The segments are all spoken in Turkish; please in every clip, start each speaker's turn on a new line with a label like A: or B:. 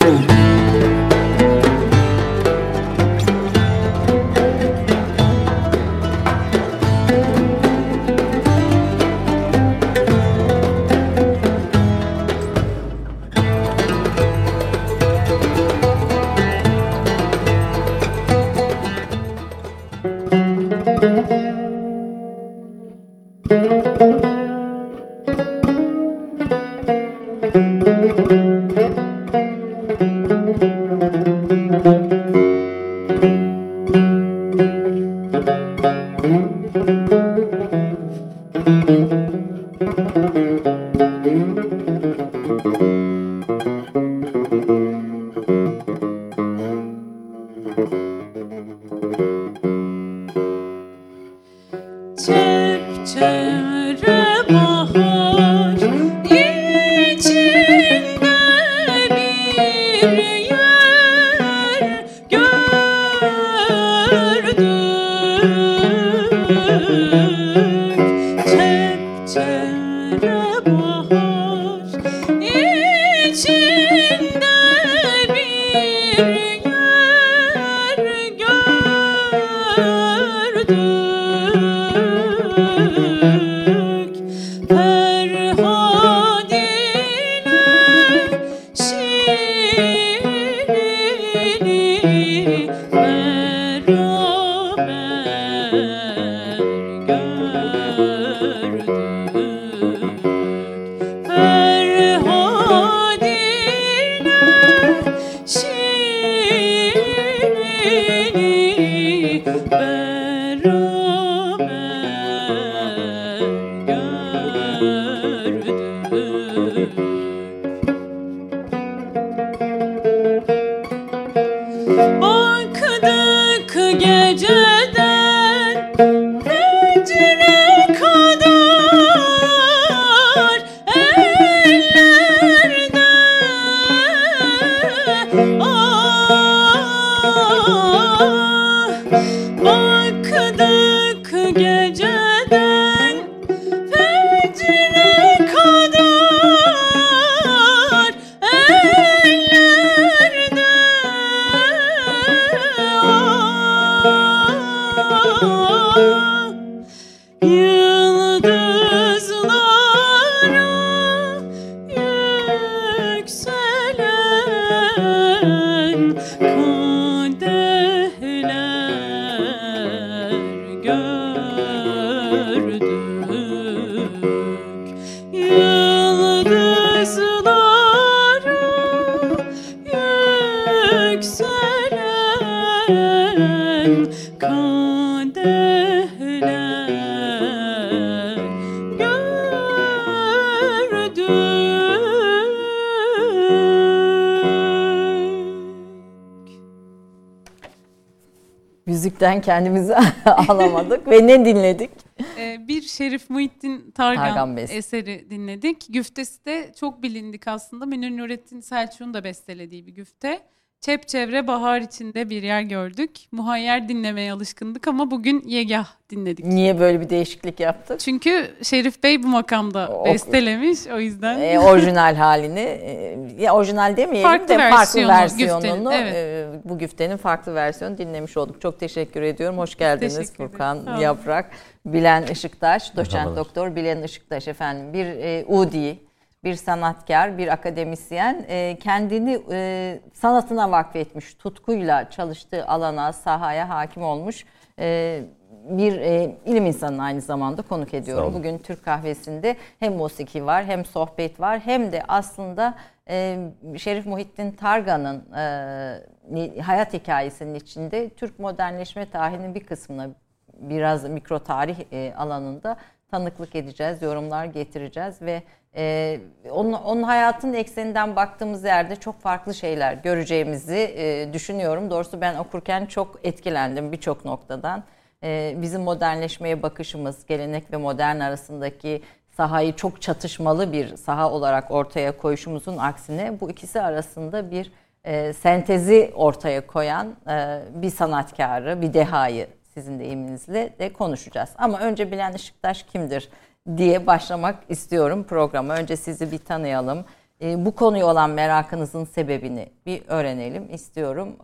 A: Boom. you. Müzikten kendimizi alamadık ve ne dinledik?
B: Ee, bir Şerif Muhittin Targan, Targan eseri dinledik. Güftesi de çok bilindik aslında. Münir Nurettin Selçuk'un da bestelediği bir güfte. Çep çevre bahar içinde bir yer gördük. Muhayyer dinlemeye alışkındık ama bugün Yegah dinledik.
A: Niye böyle bir değişiklik yaptık?
B: Çünkü Şerif Bey bu makamda o, bestelemiş o yüzden.
A: E, orijinal halini, e, ya orijinal demeyelim farklı de farklı versiyonunu, evet. e, bu güftenin farklı versiyonu dinlemiş olduk. Çok teşekkür ediyorum. Hoş geldiniz teşekkür Furkan Yaprak. Bilen Işıktaş, doçent doktor Bilen Işıktaş efendim. Bir e, Udi, bir sanatkar, bir akademisyen e, kendini e, sanatına vakfetmiş, tutkuyla çalıştığı alana, sahaya hakim olmuş e, bir ilim insanı aynı zamanda konuk ediyorum. Bugün Türk kahvesinde hem musiki var, hem sohbet var, hem de aslında Şerif Muhittin Targan'ın hayat hikayesinin içinde Türk modernleşme tarihinin bir kısmına biraz mikro tarih alanında tanıklık edeceğiz, yorumlar getireceğiz ve ee, onun, onun hayatın ekseninden baktığımız yerde çok farklı şeyler göreceğimizi e, düşünüyorum. Doğrusu ben okurken çok etkilendim birçok noktadan. Ee, bizim modernleşmeye bakışımız, gelenek ve modern arasındaki sahayı çok çatışmalı bir saha olarak ortaya koyuşumuzun aksine bu ikisi arasında bir e, sentezi ortaya koyan e, bir sanatkarı, bir dehayı sizin deyiminizle de konuşacağız. Ama önce Bilen Işıktaş kimdir? Diye başlamak istiyorum programa. Önce sizi bir tanıyalım.
B: E, bu konuya olan merakınızın sebebini bir öğrenelim istiyorum.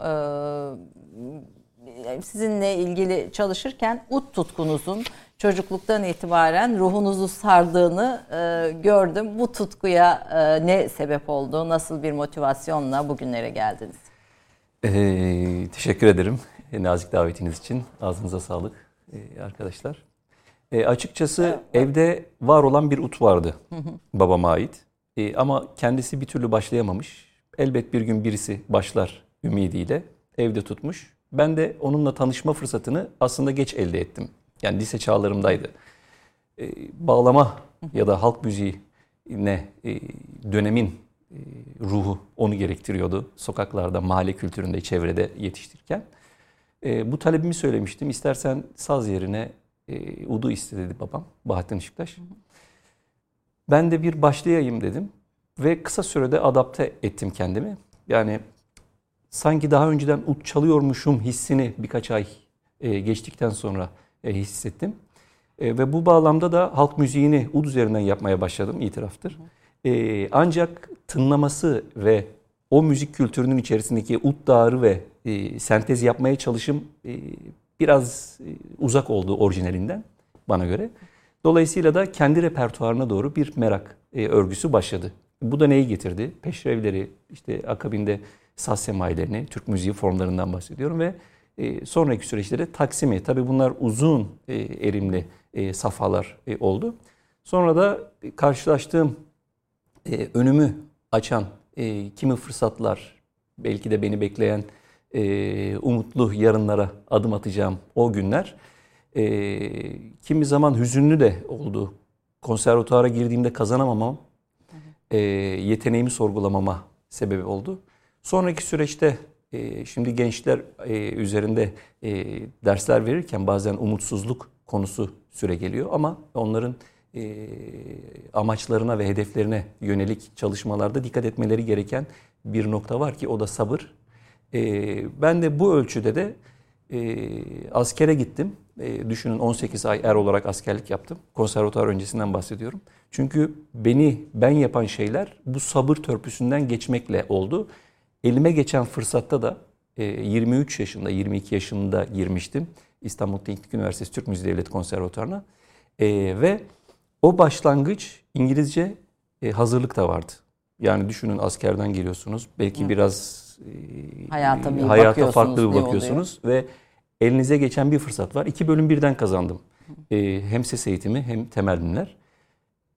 B: E, sizinle ilgili çalışırken ut tutkunuzun çocukluktan itibaren ruhunuzu sardığını e, gördüm. Bu tutkuya e, ne sebep oldu? Nasıl bir motivasyonla bugünlere geldiniz?
C: Ee, teşekkür ederim nazik davetiniz için. Ağzınıza sağlık ee, arkadaşlar. Ee, açıkçası evet. evde var olan bir ut vardı babama ait. Ee, ama kendisi bir türlü başlayamamış. Elbet bir gün birisi başlar ümidiyle evde tutmuş. Ben de onunla tanışma fırsatını aslında geç elde ettim. Yani lise çağlarımdaydı. Ee, bağlama ya da halk müziği ne e, dönemin e, ruhu onu gerektiriyordu. Sokaklarda, mahalle kültüründe, çevrede yetiştirirken. E, bu talebimi söylemiştim. İstersen saz yerine e, udu iste dedi babam. Bahattin Işıktaş. Ben de bir başlayayım dedim. Ve kısa sürede adapte ettim kendimi. Yani sanki daha önceden ut çalıyormuşum hissini birkaç ay e, geçtikten sonra e, hissettim. E, ve bu bağlamda da halk müziğini ud üzerinden yapmaya başladım itiraftır. E, ancak tınlaması ve o müzik kültürünün içerisindeki ut dağarı ve e, sentez yapmaya çalışım e, biraz e, uzak oldu orijinalinden bana göre. Dolayısıyla da kendi repertuarına doğru bir merak e, örgüsü başladı. Bu da neyi getirdi? Peşrevleri, işte akabinde saz semailerini, Türk müziği formlarından bahsediyorum ve e, sonraki süreçte de Taksim'i. Tabi bunlar uzun e, erimli e, safhalar oldu. Sonra da karşılaştığım önümü açan kimi fırsatlar, belki de beni bekleyen e, umutlu yarınlara adım atacağım o günler. E, kimi zaman hüzünlü de oldu. Konservatuara girdiğimde kazanamamam, e, yeteneğimi sorgulamama sebebi oldu. Sonraki süreçte e, şimdi gençler e, üzerinde e, dersler verirken bazen umutsuzluk konusu süre geliyor ama onların e, amaçlarına ve hedeflerine yönelik çalışmalarda dikkat etmeleri gereken bir nokta var ki o da sabır. E, ben de bu ölçüde de e, askere gittim. E, düşünün 18 ay er olarak askerlik yaptım. Konservatuar öncesinden bahsediyorum. Çünkü beni ben yapan şeyler bu sabır törpüsünden geçmekle oldu. Elime geçen fırsatta da 23 yaşında, 22 yaşında girmiştim. İstanbul Teknik Üniversitesi Türk Müziği Devleti Konservatuarına. ve o başlangıç İngilizce hazırlık da vardı. Yani düşünün askerden geliyorsunuz. Belki Hı. biraz
B: hayata, e, hayata
C: farklı bir bakıyorsunuz ve elinize geçen bir fırsat var. İki bölüm birden kazandım. E, hem ses eğitimi hem temel dinler.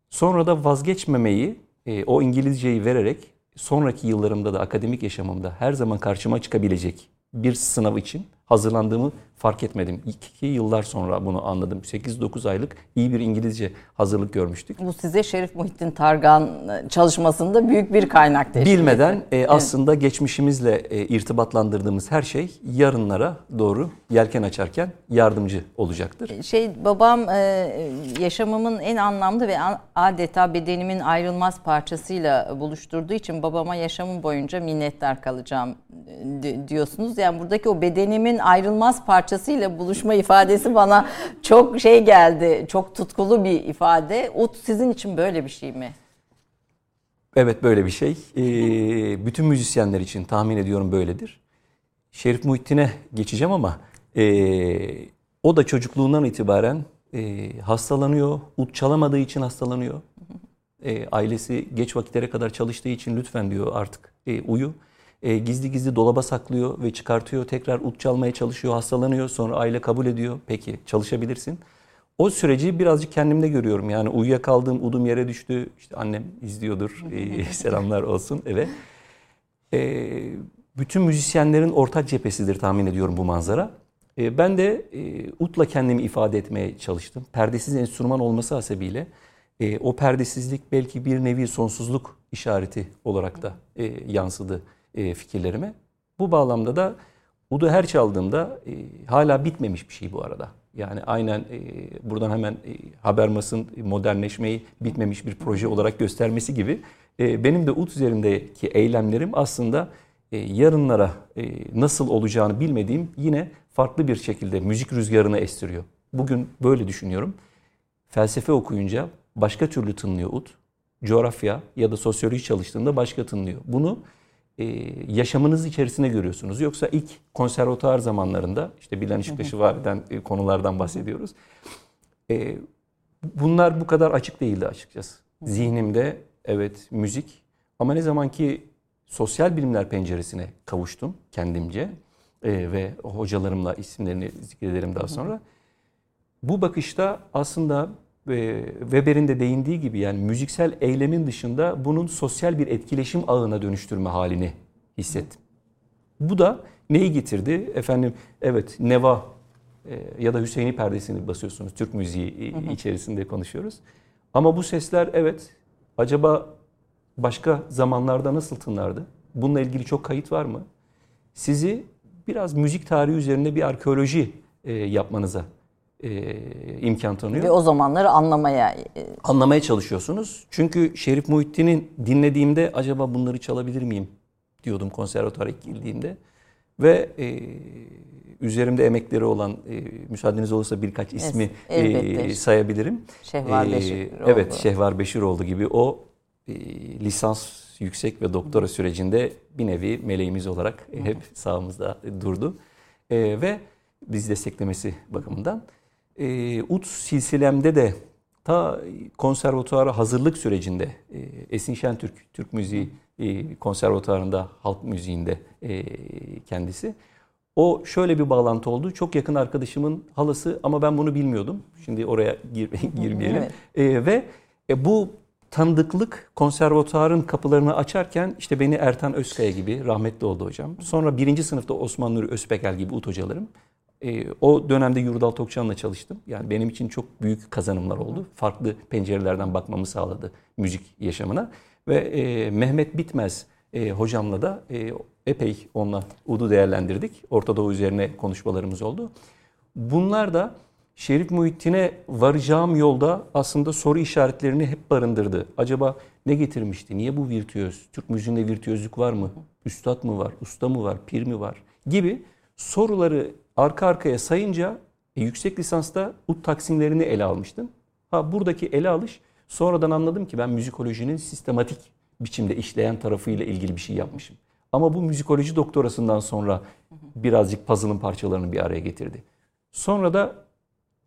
C: Sonra da vazgeçmemeyi e, o İngilizceyi vererek sonraki yıllarımda da akademik yaşamımda her zaman karşıma çıkabilecek bir sınav için hazırlandığımı fark etmedim. İki yıllar sonra bunu anladım. 8-9 aylık iyi bir İngilizce hazırlık görmüştük.
B: Bu size Şerif Muhittin Targan çalışmasında büyük bir kaynak
C: teşkil Bilmeden e, aslında evet. geçmişimizle e, irtibatlandırdığımız her şey yarınlara doğru yelken açarken yardımcı olacaktır.
B: E, şey babam e, yaşamımın en anlamlı ve adeta bedenimin ayrılmaz parçasıyla buluşturduğu için babama yaşamım boyunca minnettar kalacağım e, diyorsunuz. Yani buradaki o bedenimin ayrılmaz parçası parçasıyla buluşma ifadesi bana çok şey geldi. Çok tutkulu bir ifade. Ut sizin için böyle bir şey mi?
C: Evet böyle bir şey. Ee, bütün müzisyenler için tahmin ediyorum böyledir. Şerif Muhittin'e geçeceğim ama e, o da çocukluğundan itibaren e, hastalanıyor. Ut çalamadığı için hastalanıyor. E, ailesi geç vakitlere kadar çalıştığı için lütfen diyor artık e, uyu e, gizli gizli dolaba saklıyor ve çıkartıyor. Tekrar ut çalmaya çalışıyor, hastalanıyor. Sonra aile kabul ediyor. Peki çalışabilirsin. O süreci birazcık kendimde görüyorum. Yani uyuyakaldığım udum yere düştü. İşte annem izliyordur. E, selamlar olsun eve. E, bütün müzisyenlerin ortak cephesidir tahmin ediyorum bu manzara. E, ben de e, utla kendimi ifade etmeye çalıştım. Perdesiz enstrüman olması hasebiyle e, o perdesizlik belki bir nevi sonsuzluk işareti olarak da e, yansıdı e, fikirlerime. Bu bağlamda da Udu her çaldığımda e, hala bitmemiş bir şey bu arada. Yani aynen e, buradan hemen e, Habermas'ın modernleşmeyi bitmemiş bir proje olarak göstermesi gibi e, benim de ud üzerindeki eylemlerim aslında e, yarınlara e, nasıl olacağını bilmediğim yine farklı bir şekilde müzik rüzgarını estiriyor. Bugün böyle düşünüyorum. Felsefe okuyunca başka türlü tınlıyor ud. coğrafya ya da sosyoloji çalıştığında başka tınlıyor. Bunu yaşamınız içerisine görüyorsunuz. Yoksa ilk konservatuar zamanlarında işte Bilen Işıktaş'ı var eden e, konulardan bahsediyoruz. E, bunlar bu kadar açık değildi açıkçası. Zihnimde evet müzik ama ne zaman ki sosyal bilimler penceresine kavuştum kendimce e, ve hocalarımla isimlerini zikrederim daha sonra. Bu bakışta aslında e, Weber'in de değindiği gibi yani müziksel eylemin dışında bunun sosyal bir etkileşim ağına dönüştürme halini hissettim. Bu da neyi getirdi? Efendim evet Neva e, ya da Hüseyin'i perdesini basıyorsunuz. Türk müziği içerisinde konuşuyoruz. Ama bu sesler evet acaba başka zamanlarda nasıl tınlardı? Bununla ilgili çok kayıt var mı? Sizi biraz müzik tarihi üzerinde bir arkeoloji e, yapmanıza e, imkan tanıyor.
B: Ve o zamanları anlamaya
C: e, anlamaya çalışıyorsunuz. Çünkü Şerif Muhittin'in dinlediğimde acaba bunları çalabilir miyim diyordum konservatuara ilk girdiğimde. Ve e, üzerimde emekleri olan e, müsaadeniz olursa birkaç ismi e, sayabilirim.
B: Şehvar e, Beşiroğlu.
C: Evet Şehvar Beşiroğlu gibi o e, lisans yüksek ve doktora sürecinde bir nevi meleğimiz olarak hep sağımızda durdu. E, ve biz desteklemesi bakımından e, UT silsilemde de ta konservatuara hazırlık sürecinde e, Esin Şentürk, Türk Müziği e, konservatuarında halk müziğinde e, kendisi. O şöyle bir bağlantı oldu. Çok yakın arkadaşımın halası ama ben bunu bilmiyordum. Şimdi oraya gir, girmeyelim. Evet. E, ve e, bu tanıdıklık konservatuarın kapılarını açarken işte beni Ertan Özkaya gibi rahmetli oldu hocam. Sonra birinci sınıfta Osman Nuri Özpekel gibi ut hocalarım. E, o dönemde Yurdal Tokçan'la çalıştım. Yani benim için çok büyük kazanımlar oldu. Farklı pencerelerden bakmamı sağladı müzik yaşamına. Ve e, Mehmet Bitmez e, hocamla da e, epey onunla Ud'u değerlendirdik. Orta Doğu üzerine konuşmalarımız oldu. Bunlar da Şerif Muhittin'e varacağım yolda aslında soru işaretlerini hep barındırdı. Acaba ne getirmişti? Niye bu virtüöz? Türk müziğinde virtüözlük var mı? Üstad mı var? Usta mı var? Pir mi var? Gibi soruları arka arkaya sayınca e, yüksek lisansta ut taksimlerini ele almıştım. Ha buradaki ele alış sonradan anladım ki ben müzikolojinin sistematik biçimde işleyen tarafıyla ilgili bir şey yapmışım. Ama bu müzikoloji doktorasından sonra birazcık puzzle'ın parçalarını bir araya getirdi. Sonra da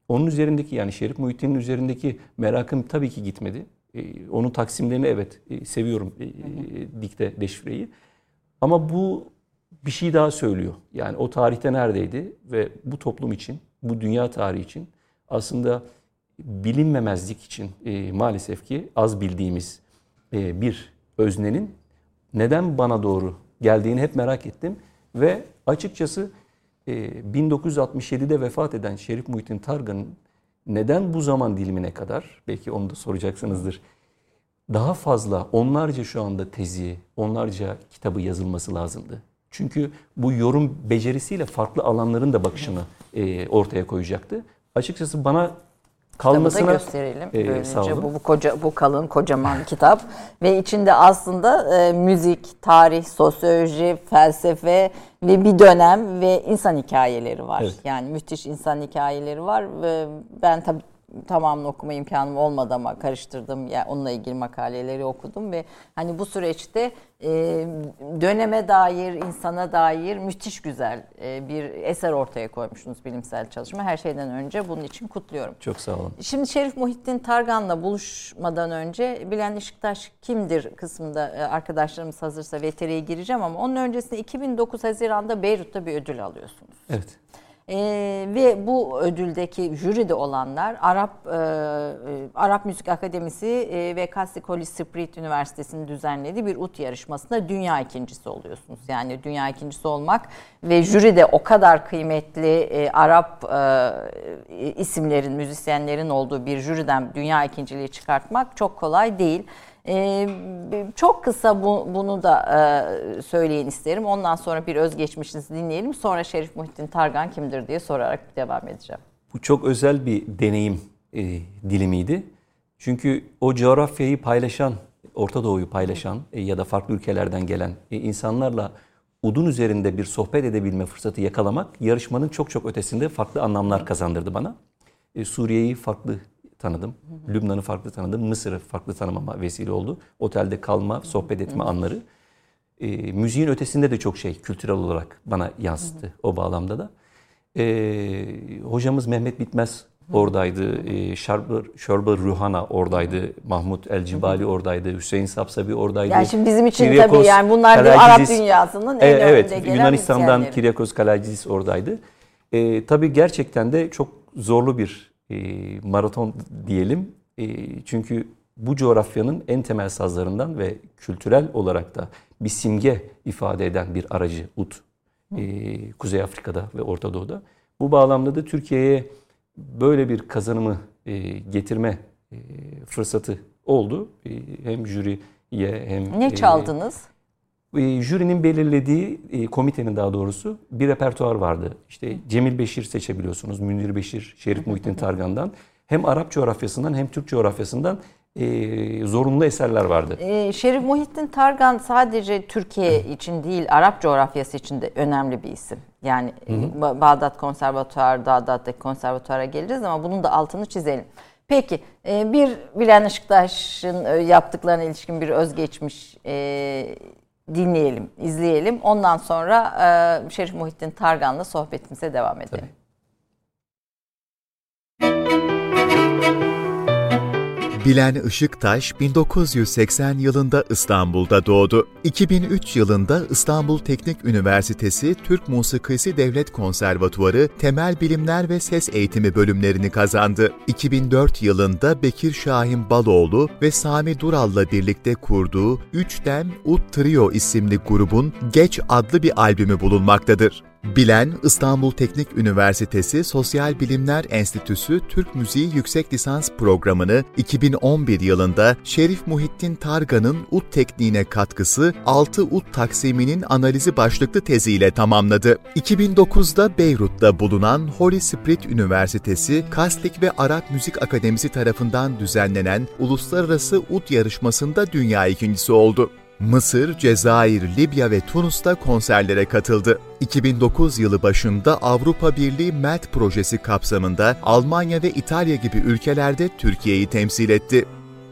C: onun üzerindeki yani Şerif Muhittin'in üzerindeki merakım tabii ki gitmedi. Ee, onun taksimlerini evet e, seviyorum e, e, dikte deşifreyi. Ama bu bir şey daha söylüyor. Yani o tarihte neredeydi ve bu toplum için, bu dünya tarihi için aslında bilinmemezlik için e, maalesef ki az bildiğimiz e, bir öznenin neden bana doğru geldiğini hep merak ettim. Ve açıkçası e, 1967'de vefat eden Şerif Muhittin Targan'ın neden bu zaman dilimine kadar, belki onu da soracaksınızdır, daha fazla onlarca şu anda tezi, onlarca kitabı yazılması lazımdı. Çünkü bu yorum becerisiyle farklı alanların da bakışını e, ortaya koyacaktı. Açıkçası bana kalmasına
B: da gösterelim. E, Böylece bu, bu koca bu kalın kocaman kitap ve içinde aslında e, müzik, tarih, sosyoloji, felsefe ve bir dönem ve insan hikayeleri var. Evet. Yani müthiş insan hikayeleri var ve ben tabii tamamını okuma imkanım olmadı ama karıştırdım. Yani onunla ilgili makaleleri okudum ve hani bu süreçte e, döneme dair, insana dair müthiş güzel e, bir eser ortaya koymuşsunuz bilimsel çalışma. Her şeyden önce bunun için kutluyorum.
C: Çok sağ olun.
B: Şimdi Şerif Muhittin Targan'la buluşmadan önce Bilen Işıktaş kimdir kısmında e, arkadaşlarımız hazırsa VTR'ye gireceğim ama onun öncesinde 2009 Haziran'da Beyrut'ta bir ödül alıyorsunuz.
C: Evet.
B: Ee, ve bu ödüldeki jüride olanlar Arap e, e, Arap Müzik Akademisi e, ve Castle College Spirit Üniversitesi'nin düzenlediği bir ut yarışmasında dünya ikincisi oluyorsunuz. Yani dünya ikincisi olmak ve jüride o kadar kıymetli e, Arap e, isimlerin, müzisyenlerin olduğu bir jüriden dünya ikinciliği çıkartmak çok kolay değil. Ee, çok kısa bu, bunu da e, söyleyin isterim. Ondan sonra bir özgeçmişinizi dinleyelim. Sonra Şerif Muhittin Targan kimdir diye sorarak devam edeceğim.
C: Bu çok özel bir deneyim e, dilimiydi. Çünkü o coğrafyayı paylaşan, Orta Doğu'yu paylaşan e, ya da farklı ülkelerden gelen insanlarla udun üzerinde bir sohbet edebilme fırsatı yakalamak yarışmanın çok çok ötesinde farklı anlamlar kazandırdı bana. Suriye'yi farklı tanıdım. Lübnan'ı farklı tanıdım. Mısır'ı farklı tanımama vesile oldu. Otelde kalma, sohbet etme anları. E, müziğin ötesinde de çok şey kültürel olarak bana yansıttı o bağlamda da. E, hocamız Mehmet Bitmez oradaydı. E, Şarbır, Şörbür Ruhana oradaydı. Mahmut El Cibali oradaydı. Hüseyin Sapsabi oradaydı.
B: Yani şimdi bizim için Kiryakos tabii yani bunlar bir Arap dünyasının en e, evet,
C: gelen Yunanistan'dan Kiryakos Kalacizis oradaydı. E, tabii gerçekten de çok zorlu bir e, maraton diyelim. E, çünkü bu coğrafyanın en temel sazlarından ve kültürel olarak da bir simge ifade eden bir aracı ut. E, Kuzey Afrika'da ve Orta Doğu'da. Bu bağlamda da Türkiye'ye böyle bir kazanımı e, getirme e, fırsatı oldu. E, hem jüriye hem...
B: Ne çaldınız?
C: E, jürinin belirlediği, e, komitenin daha doğrusu bir repertuar vardı. İşte Cemil Beşir seçebiliyorsunuz, Münir Beşir, Şerif Muhittin Targan'dan. Hem Arap coğrafyasından hem Türk coğrafyasından e, zorunlu eserler vardı.
B: E, Şerif Muhittin Targan sadece Türkiye için değil Arap coğrafyası için de önemli bir isim. Yani hı hı. Bağdat Konservatuar, Bağdat'taki konservatuara geliriz ama bunun da altını çizelim. Peki e, bir Bilen Işıktaş'ın e, yaptıklarına ilişkin bir özgeçmiş e, dinleyelim, izleyelim. Ondan sonra Şerif Muhittin Targan'la sohbetimize devam edelim. Tabii.
D: Bilen Işıktaş 1980 yılında İstanbul'da doğdu. 2003 yılında İstanbul Teknik Üniversitesi Türk Musikisi Devlet Konservatuarı Temel Bilimler ve Ses Eğitimi bölümlerini kazandı. 2004 yılında Bekir Şahin Baloğlu ve Sami Dural'la birlikte kurduğu Üç Dem Ut Trio isimli grubun Geç adlı bir albümü bulunmaktadır. Bilen, İstanbul Teknik Üniversitesi Sosyal Bilimler Enstitüsü Türk Müziği Yüksek Lisans Programı'nı 2011 yılında Şerif Muhittin Targan'ın ut tekniğine katkısı 6 ut taksiminin analizi başlıklı teziyle tamamladı. 2009'da Beyrut'ta bulunan Holy Spirit Üniversitesi Kaslik ve Arap Müzik Akademisi tarafından düzenlenen Uluslararası Ut Yarışması'nda dünya ikincisi oldu. Mısır, Cezayir, Libya ve Tunus'ta konserlere katıldı. 2009 yılı başında Avrupa Birliği MELT projesi kapsamında Almanya ve İtalya gibi ülkelerde Türkiye'yi temsil etti.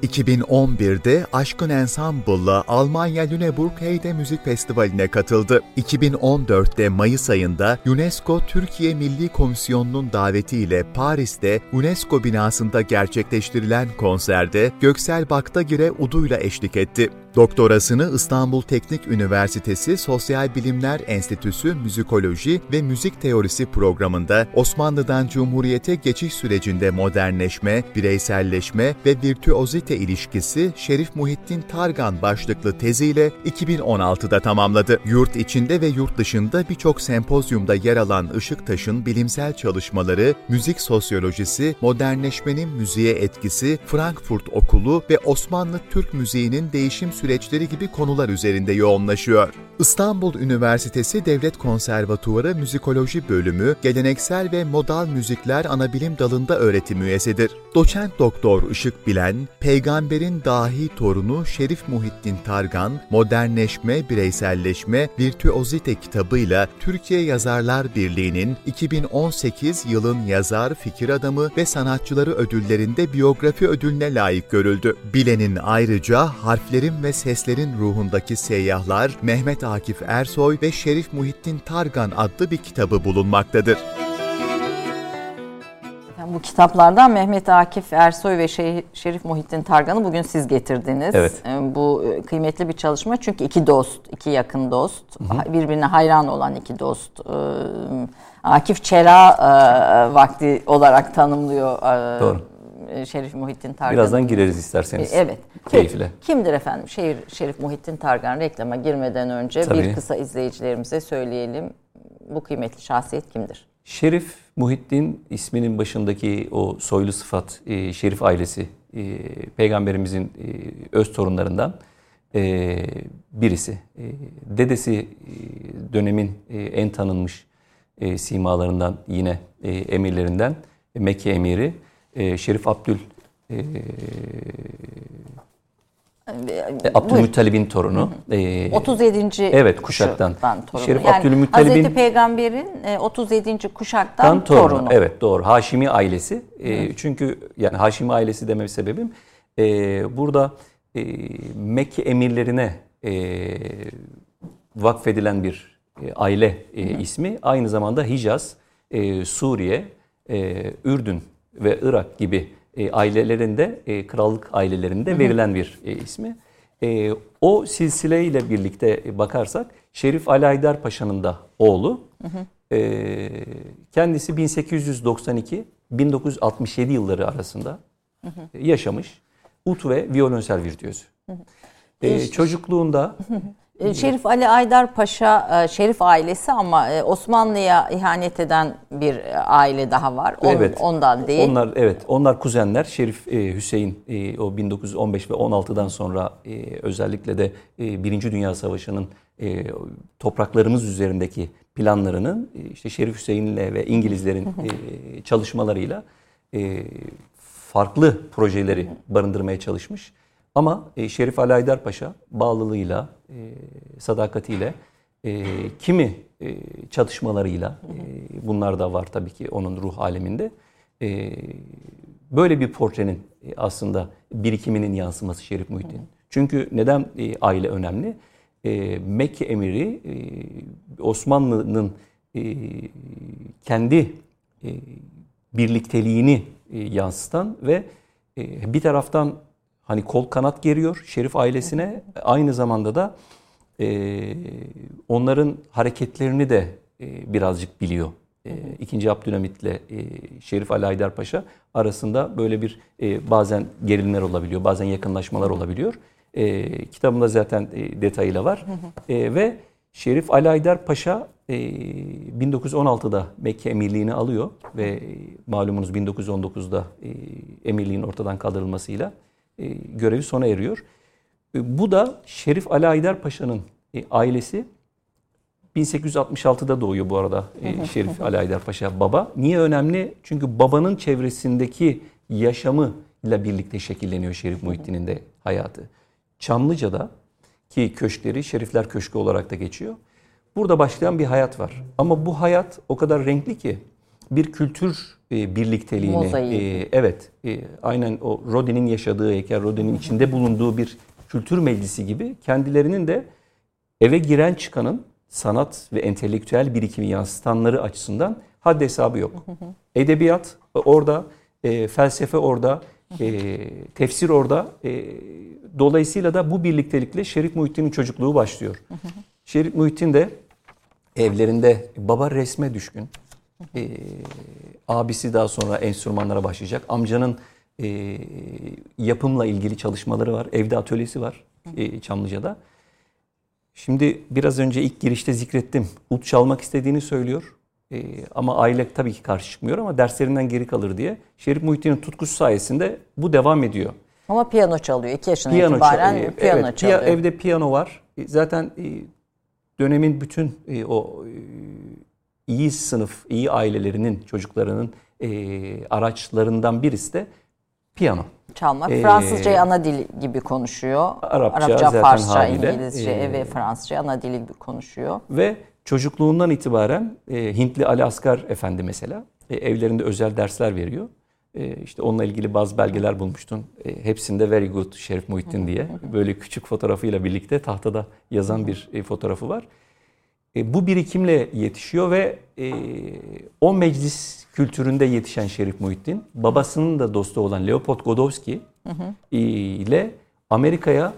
D: 2011'de Aşkın Ensemble'la Almanya Lüneburg Heide Müzik Festivali'ne katıldı. 2014'te Mayıs ayında UNESCO Türkiye Milli Komisyonu'nun davetiyle Paris'te UNESCO binasında gerçekleştirilen konserde Göksel Baktagir'e uduyla eşlik etti. Doktorasını İstanbul Teknik Üniversitesi Sosyal Bilimler Enstitüsü Müzikoloji ve Müzik Teorisi programında Osmanlı'dan Cumhuriyete geçiş sürecinde modernleşme, bireyselleşme ve virtüozite ilişkisi Şerif Muhittin Targan başlıklı teziyle 2016'da tamamladı. Yurt içinde ve yurt dışında birçok sempozyumda yer alan Işıktaş'ın bilimsel çalışmaları, müzik sosyolojisi, modernleşmenin müziğe etkisi, Frankfurt Okulu ve Osmanlı Türk müziğinin değişim süreçleri gibi konular üzerinde yoğunlaşıyor. İstanbul Üniversitesi Devlet Konservatuvarı Müzikoloji Bölümü, Geleneksel ve Modal Müzikler Anabilim Dalında öğretim üyesidir. Doçent Doktor Işık Bilen, Peygamberin Dahi Torunu Şerif Muhittin Targan, Modernleşme, Bireyselleşme, Virtüozite kitabıyla Türkiye Yazarlar Birliği'nin 2018 yılın yazar, fikir adamı ve sanatçıları ödüllerinde biyografi ödülüne layık görüldü. Bilen'in ayrıca harflerin ve seslerin ruhundaki seyyahlar Mehmet Akif Ersoy ve Şerif Muhittin Targan adlı bir kitabı bulunmaktadır.
B: Bu kitaplardan Mehmet Akif Ersoy ve Şerif Muhittin Targan'ı bugün siz getirdiniz.
C: Evet.
B: Ee, bu e, kıymetli bir çalışma çünkü iki dost, iki yakın dost, hı hı. birbirine hayran olan iki dost. Ee, Akif Çera e, vakti olarak tanımlıyor e,
C: Doğru.
B: Şerif Muhittin Targan.
C: Birazdan gireriz isterseniz.
B: Evet.
C: Keyifle.
B: Kimdir efendim? Şehir Şerif Muhittin Targan reklama girmeden önce Tabii. bir kısa izleyicilerimize söyleyelim. Bu kıymetli şahsiyet kimdir?
C: Şerif Muhittin isminin başındaki o soylu sıfat e, Şerif ailesi e, peygamberimizin e, öz torunlarından e, birisi. E, dedesi e, dönemin e, en tanınmış e, simalarından yine e, emirlerinden Mekke emiri e, Şerif Abdül e, E, Abdülmuttalib'in torunu.
B: Hı hı. E, 37.
C: Evet kuşaktan.
B: Torunu. Şerif yani Abdülmuttalib'in Hazreti Peygamber'in 37. E, kuşaktan torunu. torunu.
C: Evet doğru. Haşimi ailesi. E, çünkü yani Haşimi ailesi deme sebebim e, burada e, Mekke emirlerine e, vakfedilen bir e, aile e, ismi. Aynı zamanda Hicaz, e, Suriye, e, Ürdün ve Irak gibi e, ailelerinde, e, krallık ailelerinde verilen bir e, ismi. E, o silsileyle birlikte bakarsak Şerif Ali Haydar Paşa'nın da oğlu. Hı hı. E, kendisi 1892-1967 yılları arasında hı hı. yaşamış. Ut ve violonsel virtüözü. E, çocukluğunda
B: e, Şerif Ali Aydar Paşa, e, Şerif ailesi ama e, Osmanlı'ya ihanet eden bir aile daha var. On, evet. Ondan değil.
C: Onlar evet, onlar kuzenler. Şerif Hüseyin o 1915 ve 16'dan sonra özellikle de Birinci Dünya Savaşı'nın topraklarımız üzerindeki planlarının işte Şerif Hüseyin'le ve İngilizlerin çalışmalarıyla farklı projeleri barındırmaya çalışmış. Ama e, Şerif Ali Aydar Paşa bağlılığıyla, e, sadakatiyle, e, kimi e, çatışmalarıyla, e, bunlar da var tabii ki onun ruh aleminde. E, böyle bir portrenin e, aslında birikiminin yansıması Şerif Muhittin. Çünkü neden e, aile önemli? E, Mekke emiri e, Osmanlı'nın e, kendi e, birlikteliğini e, yansıtan ve e, bir taraftan hani kol kanat geriyor Şerif ailesine. Aynı zamanda da e, onların hareketlerini de e, birazcık biliyor. E, İkinci Abdülhamit'le e, Şerif Ali Haydar Paşa arasında böyle bir e, bazen gerilimler olabiliyor, bazen yakınlaşmalar olabiliyor. E, kitabımda zaten e, detayıyla var. E, ve Şerif Ali Haydar Paşa e, 1916'da Mekke emirliğini alıyor ve e, malumunuz 1919'da e, emirliğin ortadan kaldırılmasıyla görevi sona eriyor. E, bu da Şerif Ali Aydar Paşa'nın e, ailesi 1866'da doğuyor bu arada Şerif Ali Aydar Paşa baba. Niye önemli? Çünkü babanın çevresindeki yaşamı ile birlikte şekilleniyor Şerif Muhittin'in de hayatı. Çamlıca'da ki köşkleri Şerifler Köşkü olarak da geçiyor. Burada başlayan bir hayat var. Ama bu hayat o kadar renkli ki bir kültür e, birlikteliğini, e, evet e, aynen o Rodin'in yaşadığı heykel, Rodin'in içinde bulunduğu bir kültür meclisi gibi kendilerinin de eve giren çıkanın sanat ve entelektüel birikimi yansıtanları açısından haddi hesabı yok. Edebiyat orada, felsefe orada, e, tefsir orada. E, dolayısıyla da bu birliktelikle Şerif Muhittin'in çocukluğu başlıyor. Şerif Muhittin de evlerinde baba resme düşkün. E, abisi daha sonra enstrümanlara başlayacak. Amcanın e, yapımla ilgili çalışmaları var. Evde atölyesi var e, Çamlıca'da. Şimdi biraz önce ilk girişte zikrettim. Ut çalmak istediğini söylüyor. E, ama aile tabii ki karşı çıkmıyor ama derslerinden geri kalır diye. Şerif Muhittin'in tutkusu sayesinde bu devam ediyor.
B: Ama piyano çalıyor. 2 yaşına piyano itibaren çal- piyano evet, çalıyor.
C: Evde piyano var. E, zaten e, dönemin bütün e, o iyi sınıf, iyi ailelerinin çocuklarının e, araçlarından birisi de piyano.
B: Çalmak. Ee, Fransızcayı ana dil gibi konuşuyor. Arapça, Arapça Farsça, haliyle, İngilizce e, ve Fransızca ana dili gibi konuşuyor.
C: Ve çocukluğundan itibaren e, Hintli Ali Asgar Efendi mesela e, evlerinde özel dersler veriyor. E, işte onunla ilgili bazı belgeler bulmuştun. E, hepsinde very good Şerif Muhittin diye. Böyle küçük fotoğrafıyla birlikte tahtada yazan bir e, fotoğrafı var. E, bu birikimle yetişiyor ve e, o meclis kültüründe yetişen Şerif Muhittin, babasının da dostu olan Leopold Godowski hı hı. ile Amerika'ya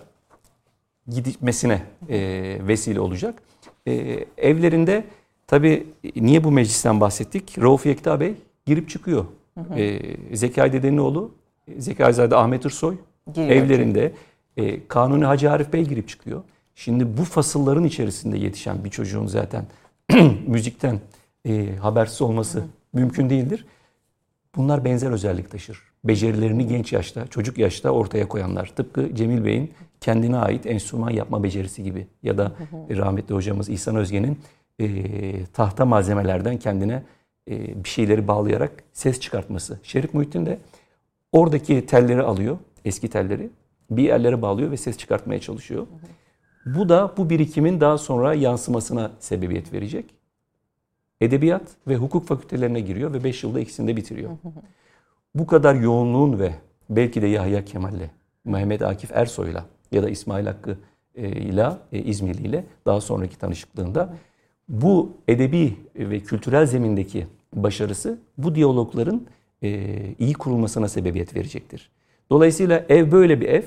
C: gitmesine e, vesile olacak. E, evlerinde tabi niye bu meclisten bahsettik? Rauf Yekta Bey girip çıkıyor. Hı hı. E, Zekai Dede'nin oğlu, Zekaizade Ahmet Irsoy Giriyor evlerinde. E, Kanuni Hacı Arif Bey girip çıkıyor. Şimdi bu fasılların içerisinde yetişen bir çocuğun zaten müzikten e, habersiz olması Hı. mümkün değildir. Bunlar benzer özellik taşır. Becerilerini genç yaşta, çocuk yaşta ortaya koyanlar. Tıpkı Cemil Bey'in kendine ait enstrüman yapma becerisi gibi. Ya da hı rahmetli hocamız İhsan Özge'nin e, tahta malzemelerden kendine e, bir şeyleri bağlayarak ses çıkartması. Şerif Muhittin de oradaki telleri alıyor, eski telleri bir yerlere bağlıyor ve ses çıkartmaya çalışıyor. Bu da bu birikimin daha sonra yansımasına sebebiyet verecek. Edebiyat ve hukuk fakültelerine giriyor ve 5 yılda ikisini de bitiriyor. Bu kadar yoğunluğun ve belki de Yahya Kemal'le, Mehmet Akif Ersoy'la ya da İsmail Hakkı e, ile e, İzmirli ile daha sonraki tanışıklığında bu edebi ve kültürel zemindeki başarısı bu diyalogların e, iyi kurulmasına sebebiyet verecektir. Dolayısıyla ev böyle bir ev.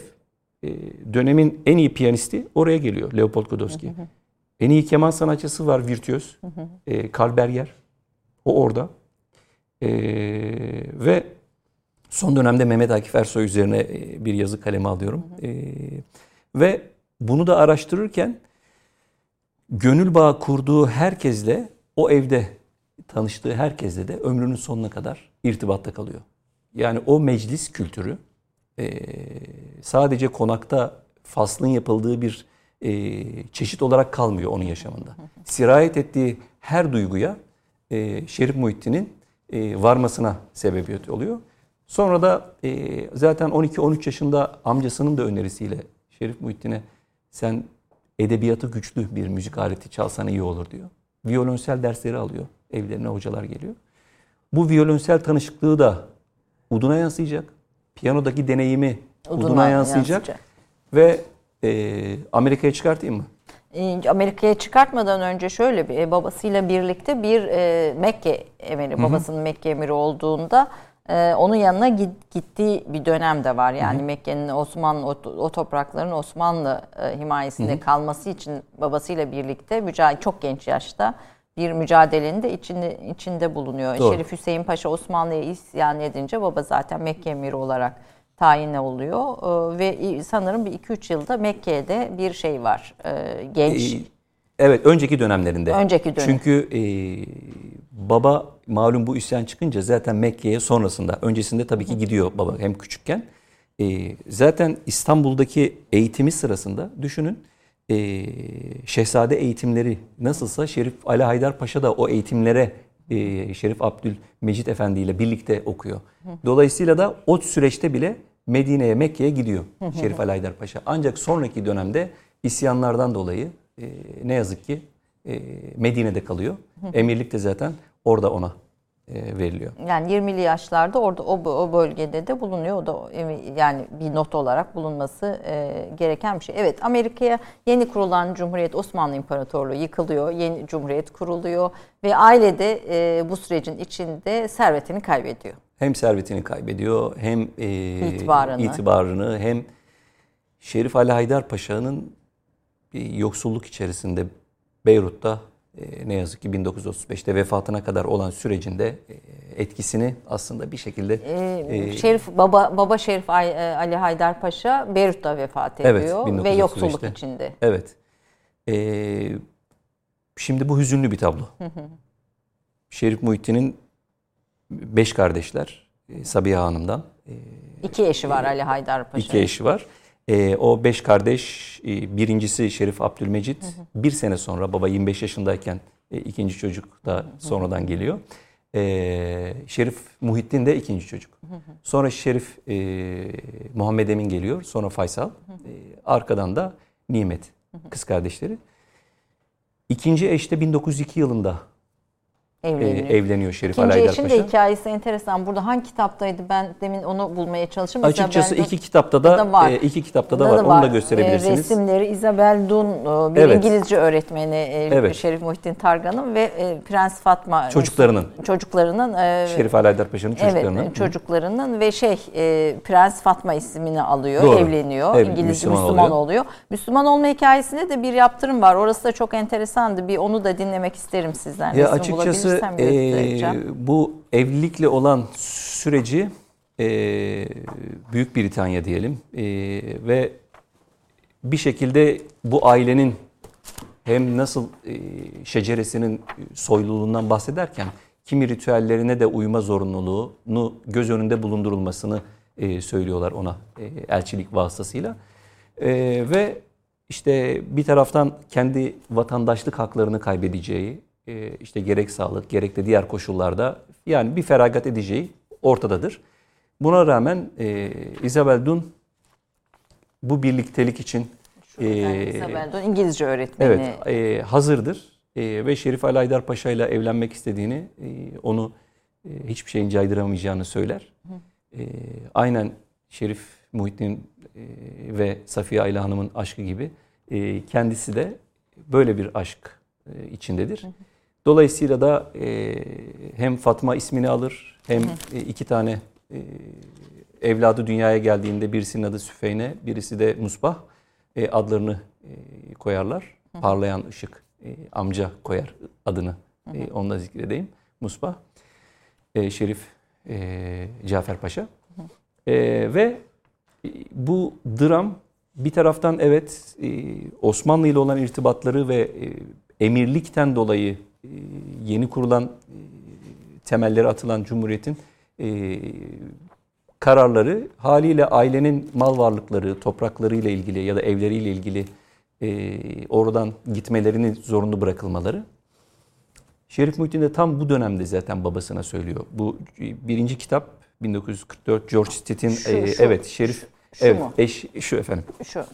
C: Dönemin en iyi piyanisti oraya geliyor Leopold Godowski. En iyi keman sanatçısı var virtüöz. Karl Berger. O orada. Ve son dönemde Mehmet Akif Ersoy üzerine bir yazı kaleme alıyorum. Ve bunu da araştırırken gönül bağı kurduğu herkesle o evde tanıştığı herkesle de ömrünün sonuna kadar irtibatta kalıyor. Yani o meclis kültürü e, sadece konakta faslın yapıldığı bir e, çeşit olarak kalmıyor onun yaşamında. Sirayet ettiği her duyguya e, Şerif Muhittin'in e, varmasına sebebiyet oluyor. Sonra da zaten 12-13 yaşında amcasının da önerisiyle Şerif Muhittin'e sen edebiyatı güçlü bir müzik aleti çalsan iyi olur diyor. Violonsel dersleri alıyor. Evlerine hocalar geliyor. Bu violonsel tanışıklığı da uduna yansıyacak. Piyanodaki deneyimi uduna, uduna yansıyacak. yansıyacak. Ve e, Amerika'ya çıkartayım mı?
B: E, Amerika'ya çıkartmadan önce şöyle bir e, babasıyla birlikte bir e, Mekke emiri, babasının Mekke emiri olduğunda ee, onun yanına gittiği bir dönem de var. Yani Mekke'nin Osmanlı o, o toprakların Osmanlı e, himayesinde hı hı. kalması için babasıyla birlikte mücadele çok genç yaşta bir mücadelenin de içinde içinde bulunuyor. Doğru. Şerif Hüseyin Paşa Osmanlı'ya isyan edince baba zaten Mekke emiri olarak tayin oluyor ee, ve sanırım bir 2-3 yılda Mekke'de bir şey var. Ee, genç ee,
C: Evet, önceki dönemlerinde.
B: Önceki
C: dönem. Çünkü e, baba malum bu isyan çıkınca zaten Mekke'ye sonrasında, öncesinde tabii ki gidiyor baba hem küçükken. E, zaten İstanbul'daki eğitimi sırasında düşünün e, şehzade eğitimleri nasılsa Şerif Ali Haydar Paşa da o eğitimlere e, Şerif Abdülmecit Efendi ile birlikte okuyor. Dolayısıyla da o süreçte bile Medine'ye, Mekke'ye gidiyor Şerif Ali Haydar Paşa. Ancak sonraki dönemde isyanlardan dolayı e, ne yazık ki e, Medine'de kalıyor. Emirlik de zaten orada ona veriliyor.
B: Yani 20'li yaşlarda orada o, o bölgede de bulunuyor. O da yani bir not olarak bulunması e, gereken bir şey. Evet Amerika'ya yeni kurulan Cumhuriyet Osmanlı İmparatorluğu yıkılıyor. Yeni Cumhuriyet kuruluyor ve ailede e, bu sürecin içinde servetini kaybediyor.
C: Hem servetini kaybediyor hem e, itibarını. itibarını hem Şerif Ali Haydar Paşa'nın bir yoksulluk içerisinde Beyrut'ta e, ne yazık ki 1935'te vefatına kadar olan sürecinde e, etkisini aslında bir şekilde
B: ee, Şerif baba baba Şerif Ali Haydar Paşa Beyrut'ta vefat ediyor evet, ve yoksulluk içinde.
C: Evet. Ee, şimdi bu hüzünlü bir tablo. Şerif Muhittin'in beş kardeşler Sabiha Hanım'dan.
B: iki eşi var Ali Haydar Paşa.
C: İki eşi var. E, o beş kardeş e, birincisi Şerif Abdülmecit hı hı. bir sene sonra baba 25 yaşındayken e, ikinci çocuk da sonradan geliyor. E, Şerif Muhittin de ikinci çocuk. Hı hı. Sonra Şerif e, Muhammed Emin geliyor sonra Faysal. Hı hı. E, arkadan da Nimet kız kardeşleri. İkinci eşte 1902 yılında evleniyor. E, evleniyor Şerif
B: İkinci Ali eşin de hikayesi enteresan. Burada hangi kitaptaydı? Ben demin onu bulmaya çalıştım.
C: Açıkçası iki kitapta da, da var. E, iki kitapta da, da var. var. Onu da gösterebilirsiniz.
B: E, resimleri Isabel Dun bir evet. İngilizce öğretmeni e, evet. Şerif Muhittin Targan'ın ve e, Prens Fatma
C: çocuklarının
B: çocuklarının
C: e, Şerif Ali Haydar Paşa'nın çocuklarının
B: evet, çocuklarının ve şey e, Prens Fatma ismini alıyor, Doğru. evleniyor. Evet, İngiliz Müslüman, Müslüman oluyor. oluyor. Müslüman olma hikayesinde de bir yaptırım var. Orası da çok enteresandı. Bir onu da dinlemek isterim sizden.
C: Ya açıkçası e, bu evlilikle olan süreci e, Büyük Britanya diyelim e, ve bir şekilde bu ailenin hem nasıl e, şeceresinin soyluluğundan bahsederken kimi ritüellerine de uyma zorunluluğunu göz önünde bulundurulmasını e, söylüyorlar ona e, elçilik vasıtasıyla. E, ve işte bir taraftan kendi vatandaşlık haklarını kaybedeceği, işte gerek sağlık gerek de diğer koşullarda yani bir feragat edeceği ortadadır. Buna rağmen e, Isabel Dun bu birliktelik için
B: e, İngilizce öğretmeni.
C: Evet, e, hazırdır. E, ve Şerif Ali Aydar Paşa ile evlenmek istediğini, e, onu e, hiçbir şeyin caydıramayacağını söyler. E, aynen Şerif Muhittin e, ve Safiye Ayla Hanım'ın aşkı gibi e, kendisi de böyle bir aşk e, içindedir. Dolayısıyla da e, hem Fatma ismini alır hem e, iki tane e, evladı dünyaya geldiğinde birisinin adı Süfeyne, birisi de Musbah e, adlarını e, koyarlar. Parlayan ışık e, amca koyar adını. E, onu da zikredeyim. Musbah. E, Şerif e, Cafer Paşa. E, ve bu dram bir taraftan evet e, Osmanlı ile olan irtibatları ve e, emirlikten dolayı e, yeni kurulan e, temelleri atılan Cumhuriyet'in e, kararları haliyle ailenin mal varlıkları, topraklarıyla ilgili ya da evleriyle ilgili e, oradan gitmelerini zorunlu bırakılmaları. Şerif Muhittin de tam bu dönemde zaten babasına söylüyor. Bu birinci kitap 1944 George Stitt'in e, evet Şerif şu evet mu? eş şu efendim.
B: Şu.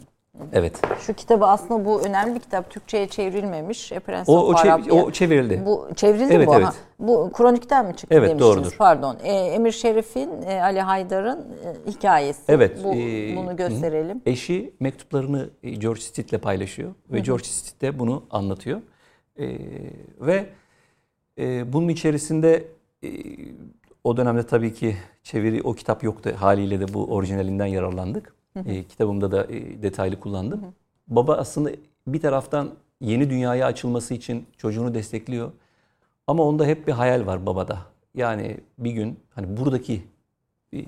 C: Evet.
B: Şu kitabı aslında bu önemli bir kitap. Türkçe'ye çevrilmemiş.
C: O, o, çev, o çevrildi.
B: Bu çevrildi evet, bu. Evet. Ha. Bu kronikten mi çıktı
C: evet,
B: demiştiniz?
C: Doğrudur.
B: Pardon. E, Emir Şerif'in, e, Ali Haydar'ın e, hikayesi.
C: Evet.
B: Bu, e, bunu gösterelim. Hı.
C: Eşi mektuplarını e, George Stitt'le paylaşıyor. Ve hı hı. George Stitt de bunu anlatıyor. E, ve e, bunun içerisinde e, o dönemde tabii ki çeviri o kitap yoktu. Haliyle de bu orijinalinden yararlandık. E, kitabımda da e, detaylı kullandım. Baba aslında bir taraftan yeni dünyaya açılması için çocuğunu destekliyor. Ama onda hep bir hayal var babada. Yani bir gün hani buradaki e,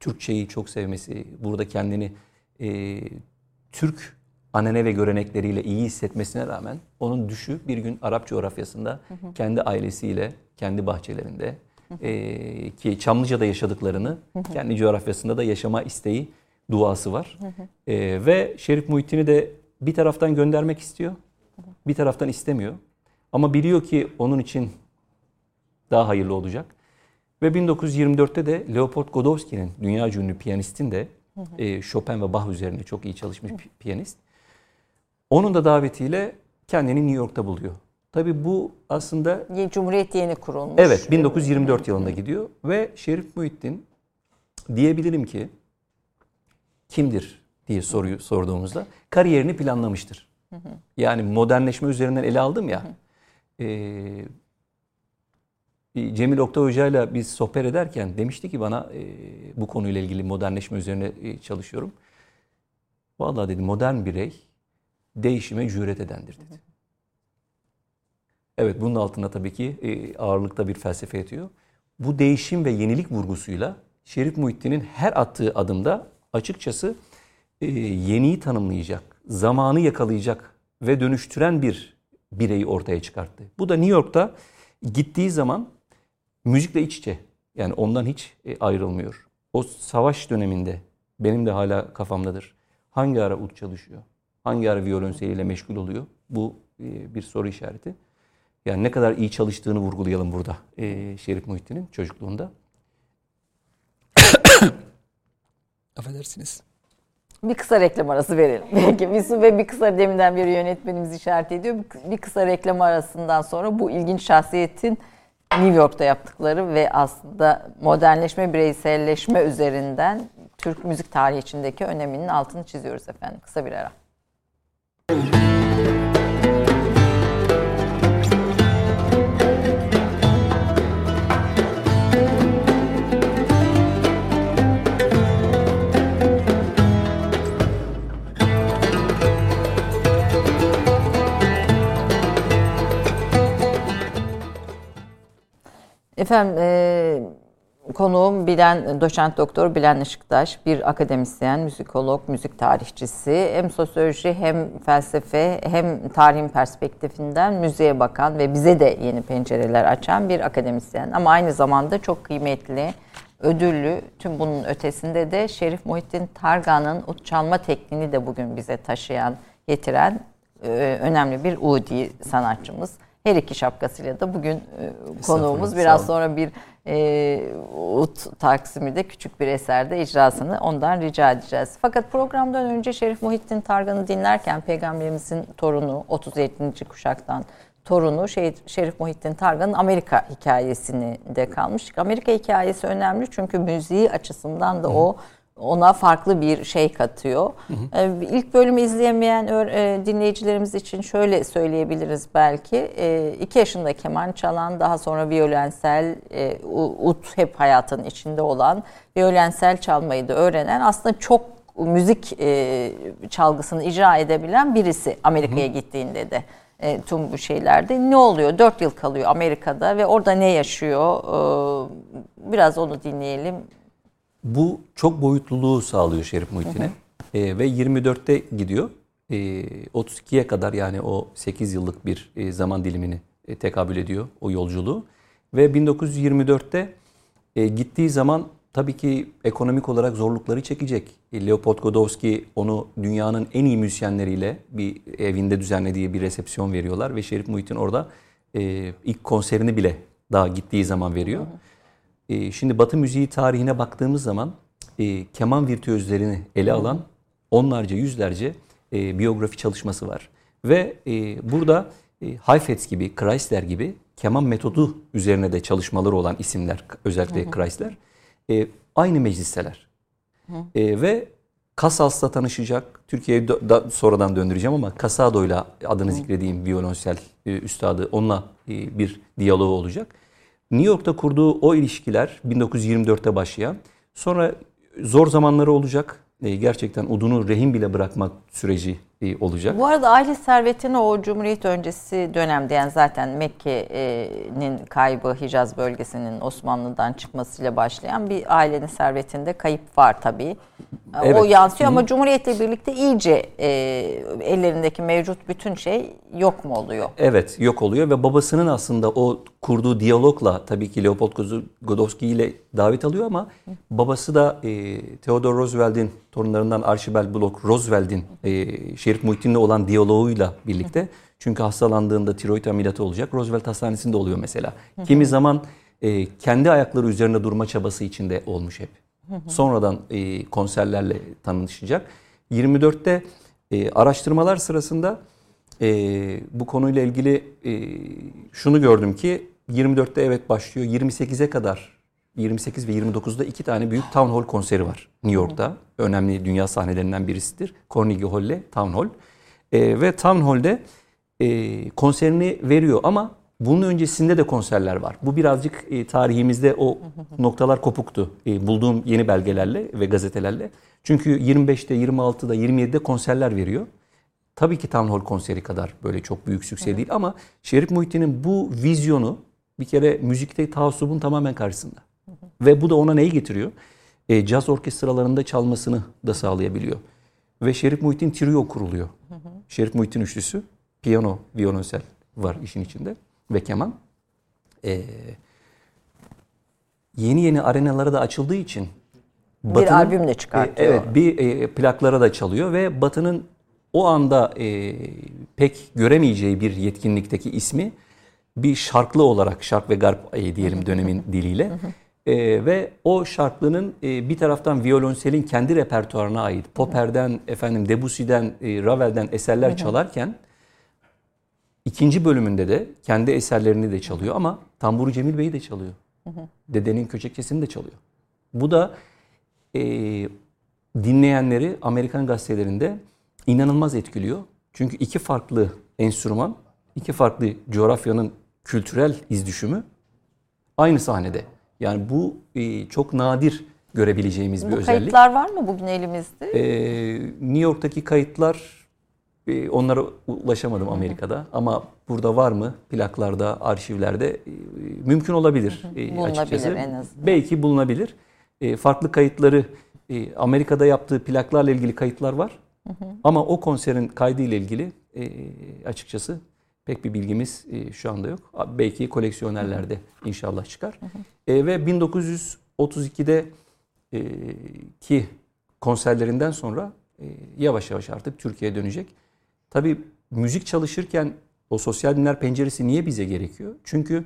C: Türkçeyi çok sevmesi, burada kendini e, Türk anane ve görenekleriyle iyi hissetmesine rağmen onun düşü bir gün Arap coğrafyasında hı hı. kendi ailesiyle, kendi bahçelerinde hı hı. E, ki Çamlıca'da yaşadıklarını hı hı. kendi coğrafyasında da yaşama isteği duası var. Hı hı. E, ve Şerif Muhittin'i de bir taraftan göndermek istiyor, bir taraftan istemiyor. Ama biliyor ki onun için daha hayırlı olacak. Ve 1924'te de Leopold Godowski'nin, dünya ünlü piyanistin de hı hı. E, Chopin ve Bach üzerine çok iyi çalışmış hı. piyanist. Onun da davetiyle kendini New York'ta buluyor. Tabi bu aslında...
B: Cumhuriyet yeni kurulmuş.
C: Evet 1924 yılında gidiyor ve Şerif Muhittin diyebilirim ki kimdir diye soruyu sorduğumuzda kariyerini planlamıştır. Yani modernleşme üzerinden ele aldım ya. E, Cemil Oktay Hoca ile biz sohbet ederken demişti ki bana e, bu konuyla ilgili modernleşme üzerine e, çalışıyorum. Vallahi dedi modern birey değişime cüret edendir dedi. Evet bunun altında tabii ki e, ağırlıkta bir felsefe yatıyor. Bu değişim ve yenilik vurgusuyla Şerif Muhittin'in her attığı adımda açıkçası e, yeniyi tanımlayacak, zamanı yakalayacak ve dönüştüren bir bireyi ortaya çıkarttı. Bu da New York'ta gittiği zaman müzikle iç içe. Yani ondan hiç e, ayrılmıyor. O savaş döneminde benim de hala kafamdadır. Hangi ara ut çalışıyor? Hangi ara violonseliyle meşgul oluyor? Bu e, bir soru işareti. Yani ne kadar iyi çalıştığını vurgulayalım burada e, Şerif Muhittin'in çocukluğunda. Affedersiniz.
B: Bir kısa reklam arası verelim. Peki su ve bir kısa deminden beri yönetmenimiz işaret ediyor. Bir kısa reklam arasından sonra bu ilginç şahsiyetin New York'ta yaptıkları ve aslında modernleşme, bireyselleşme üzerinden Türk müzik tarihi içindeki öneminin altını çiziyoruz efendim. Kısa bir ara. Efendim e, konuğum bilen doçent doktor Bilen Işıktaş, bir akademisyen, müzikolog, müzik tarihçisi. Hem sosyoloji hem felsefe hem tarihin perspektifinden müziğe bakan ve bize de yeni pencereler açan bir akademisyen. Ama aynı zamanda çok kıymetli, ödüllü, tüm bunun ötesinde de Şerif Muhittin Targan'ın ut çalma tekniğini de bugün bize taşıyan, getiren e, önemli bir Udi sanatçımız her iki şapkasıyla da bugün e, konuğumuz biraz sonra bir e, Ut Taksim'i de küçük bir eserde icrasını ondan rica edeceğiz. Fakat programdan önce Şerif Muhittin Targan'ı dinlerken Peygamberimizin torunu 37. kuşaktan torunu Şerif Muhittin Targan'ın Amerika hikayesini de kalmıştık. Amerika hikayesi önemli çünkü müziği açısından da o ona farklı bir şey katıyor. Hı hı. Ee, ilk bölümü izleyemeyen e, dinleyicilerimiz için şöyle söyleyebiliriz belki. Ee, iki yaşında keman çalan, daha sonra violensel, e, ut hep hayatın içinde olan, violensel çalmayı da öğrenen aslında çok müzik e, çalgısını icra edebilen birisi Amerika'ya gittiğinde de tüm bu şeylerde. Ne oluyor? Dört yıl kalıyor Amerika'da ve orada ne yaşıyor? Ee, biraz onu dinleyelim.
C: Bu çok boyutluluğu sağlıyor Şerif Muhittin'e. E, ve 24'te gidiyor. E, 32'ye kadar yani o 8 yıllık bir e, zaman dilimini e, tekabül ediyor o yolculuğu. Ve 1924'te e, gittiği zaman tabii ki ekonomik olarak zorlukları çekecek. E, Leopold Godowski onu dünyanın en iyi müzisyenleriyle bir evinde düzenlediği bir resepsiyon veriyorlar. Ve Şerif Muhittin orada e, ilk konserini bile daha gittiği zaman veriyor. Hı hı. E, şimdi Batı müziği tarihine baktığımız zaman e, keman virtüözlerini ele alan onlarca, yüzlerce e, biyografi çalışması var. Ve e, burada e, Heifetz gibi, Chrysler gibi keman metodu üzerine de çalışmaları olan isimler, özellikle hı hı. Chrysler, e, aynı meclisteler. E, ve Casas'la tanışacak. Türkiye'ye da, sonradan döndüreceğim ama Casado ile adını zikrediğim violonsel e, üstadı onunla e, bir diyaloğu olacak. New York'ta kurduğu o ilişkiler 1924'te başlayan sonra zor zamanları olacak. E, gerçekten udunu rehin bile bırakmak süreci olacak.
B: Bu arada aile servetini o Cumhuriyet öncesi dönemde yani zaten Mekke'nin kaybı Hicaz bölgesinin Osmanlı'dan çıkmasıyla başlayan bir ailenin servetinde kayıp var tabii. Evet. O yansıyor ama Cumhuriyet'le birlikte iyice e, ellerindeki mevcut bütün şey yok mu oluyor?
C: Evet yok oluyor ve babasının aslında o kurduğu diyalogla tabii ki Leopold Godowski ile davet alıyor ama babası da e, Theodore Roosevelt'in torunlarından Archibald Block Roosevelt'in e, Şerif Muhittin'le olan diyaloğuyla birlikte. Çünkü hastalandığında tiroid ameliyatı olacak. Roosevelt Hastanesi'nde oluyor mesela. Kimi zaman e, kendi ayakları üzerinde durma çabası içinde olmuş hep. Sonradan e, konserlerle tanışacak. 24'te e, araştırmalar sırasında e, bu konuyla ilgili e, şunu gördüm ki 24'te evet başlıyor. 28'e kadar 28 ve 29'da iki tane büyük Town Hall konseri var New York'ta. Önemli dünya sahnelerinden birisidir. Carnegie Hall'le Town Hall. E, ve Town Hall'de e, konserini veriyor ama bunun öncesinde de konserler var. Bu birazcık e, tarihimizde o noktalar kopuktu. E, bulduğum yeni belgelerle ve gazetelerle. Çünkü 25'te, 26'da, 27'de konserler veriyor. Tabii ki Town Hall konseri kadar böyle çok büyük sükse değil ama Şerif Muhittin'in bu vizyonu bir kere müzikte taassubun tamamen karşısında. Ve bu da ona neyi getiriyor? E, caz orkestralarında çalmasını da sağlayabiliyor. Ve Şerif Muhittin Trio kuruluyor. Şerif Muhittin üçlüsü. Piyano, violonsel var işin içinde ve keman. E, yeni yeni arenalara da açıldığı için
B: bir albüm de çıkartıyor.
C: E, evet, bir e, plaklara da çalıyor ve Batı'nın o anda e, pek göremeyeceği bir yetkinlikteki ismi bir şarklı olarak şark ve garp e, diyelim dönemin diliyle e, ve o şarklının e, bir taraftan violonselin kendi repertuarına ait Popper'den efendim Debussy'den e, Ravel'den eserler çalarken İkinci bölümünde de kendi eserlerini de çalıyor ama Tamburu Cemil Bey'i de çalıyor. Hı hı. Dedenin Köçekçesi'ni de çalıyor. Bu da e, dinleyenleri Amerikan gazetelerinde inanılmaz etkiliyor. Çünkü iki farklı enstrüman, iki farklı coğrafyanın kültürel izdüşümü aynı sahnede. Yani bu e, çok nadir görebileceğimiz bu bir özellik.
B: Bu kayıtlar var mı bugün elimizde?
C: Ee, New York'taki kayıtlar Onlara ulaşamadım Amerika'da ama burada var mı plaklarda, arşivlerde e, mümkün olabilir
B: e, bulunabilir açıkçası. en azından.
C: Belki bulunabilir. E, farklı kayıtları Amerika'da yaptığı plaklarla ilgili kayıtlar var. Ama o konserin kaydı ile ilgili açıkçası pek bir bilgimiz şu anda yok. Belki koleksiyonerlerde inşallah çıkar. Ve 1932'de ki konserlerinden sonra yavaş yavaş artık Türkiye'ye dönecek. Tabii müzik çalışırken o sosyal dinler penceresi niye bize gerekiyor? Çünkü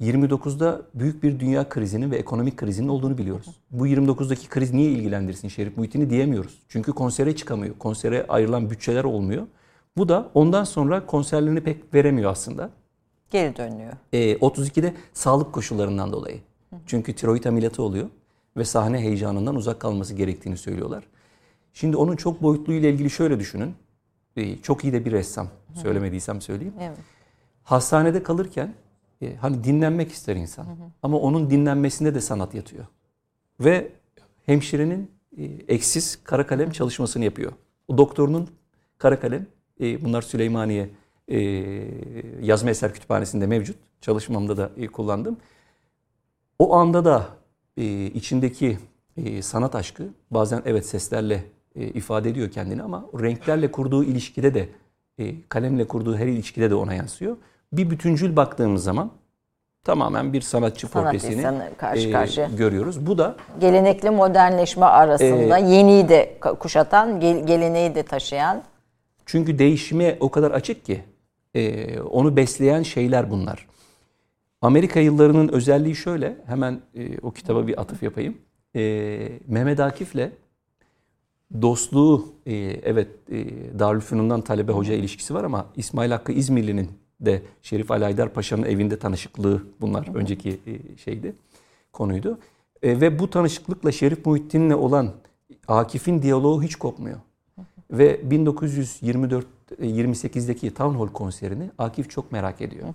C: 29'da büyük bir dünya krizinin ve ekonomik krizinin olduğunu biliyoruz. Bu 29'daki kriz niye ilgilendirsin Şerif Muhittin'i diyemiyoruz. Çünkü konsere çıkamıyor. Konsere ayrılan bütçeler olmuyor. Bu da ondan sonra konserlerini pek veremiyor aslında.
B: Geri dönüyor.
C: E, 32'de sağlık koşullarından dolayı. Çünkü tiroid ameliyatı oluyor ve sahne heyecanından uzak kalması gerektiğini söylüyorlar. Şimdi onun çok boyutlu ile ilgili şöyle düşünün. E, çok iyi de bir ressam. Söylemediysem söyleyeyim. Evet. Hastanede kalırken e, hani dinlenmek ister insan. Hı hı. Ama onun dinlenmesinde de sanat yatıyor. Ve hemşirenin e, eksiz kara kalem çalışmasını yapıyor. O doktorunun kara kalem e, bunlar Süleymaniye e, yazma eser kütüphanesinde mevcut. Çalışmamda da e, kullandım. O anda da e, içindeki e, sanat aşkı bazen evet seslerle e, ifade ediyor kendini ama renklerle kurduğu ilişkide de e, kalemle kurduğu her ilişkide de ona yansıyor bir bütüncül baktığımız zaman tamamen bir sanatçı Sanat portresini karşı e, karşı. görüyoruz. Bu da
B: gelenekli modernleşme arasında e, yeniyi de kuşatan, geleneği de taşıyan.
C: Çünkü değişime o kadar açık ki e, onu besleyen şeyler bunlar. Amerika yıllarının özelliği şöyle, hemen e, o kitaba bir atıf yapayım. E, Mehmet Akif'le dostluğu, e, evet Darülfünun'dan talebe hoca ilişkisi var ama İsmail Hakkı İzmirli'nin de Şerif Alaydar Paşa'nın evinde tanışıklığı bunlar önceki şeydi konuydu. Ve bu tanışıklıkla Şerif Muhittin'le olan Akif'in diyaloğu hiç kopmuyor. Ve 1924 28'deki e, Town Hall konserini Akif çok merak ediyor.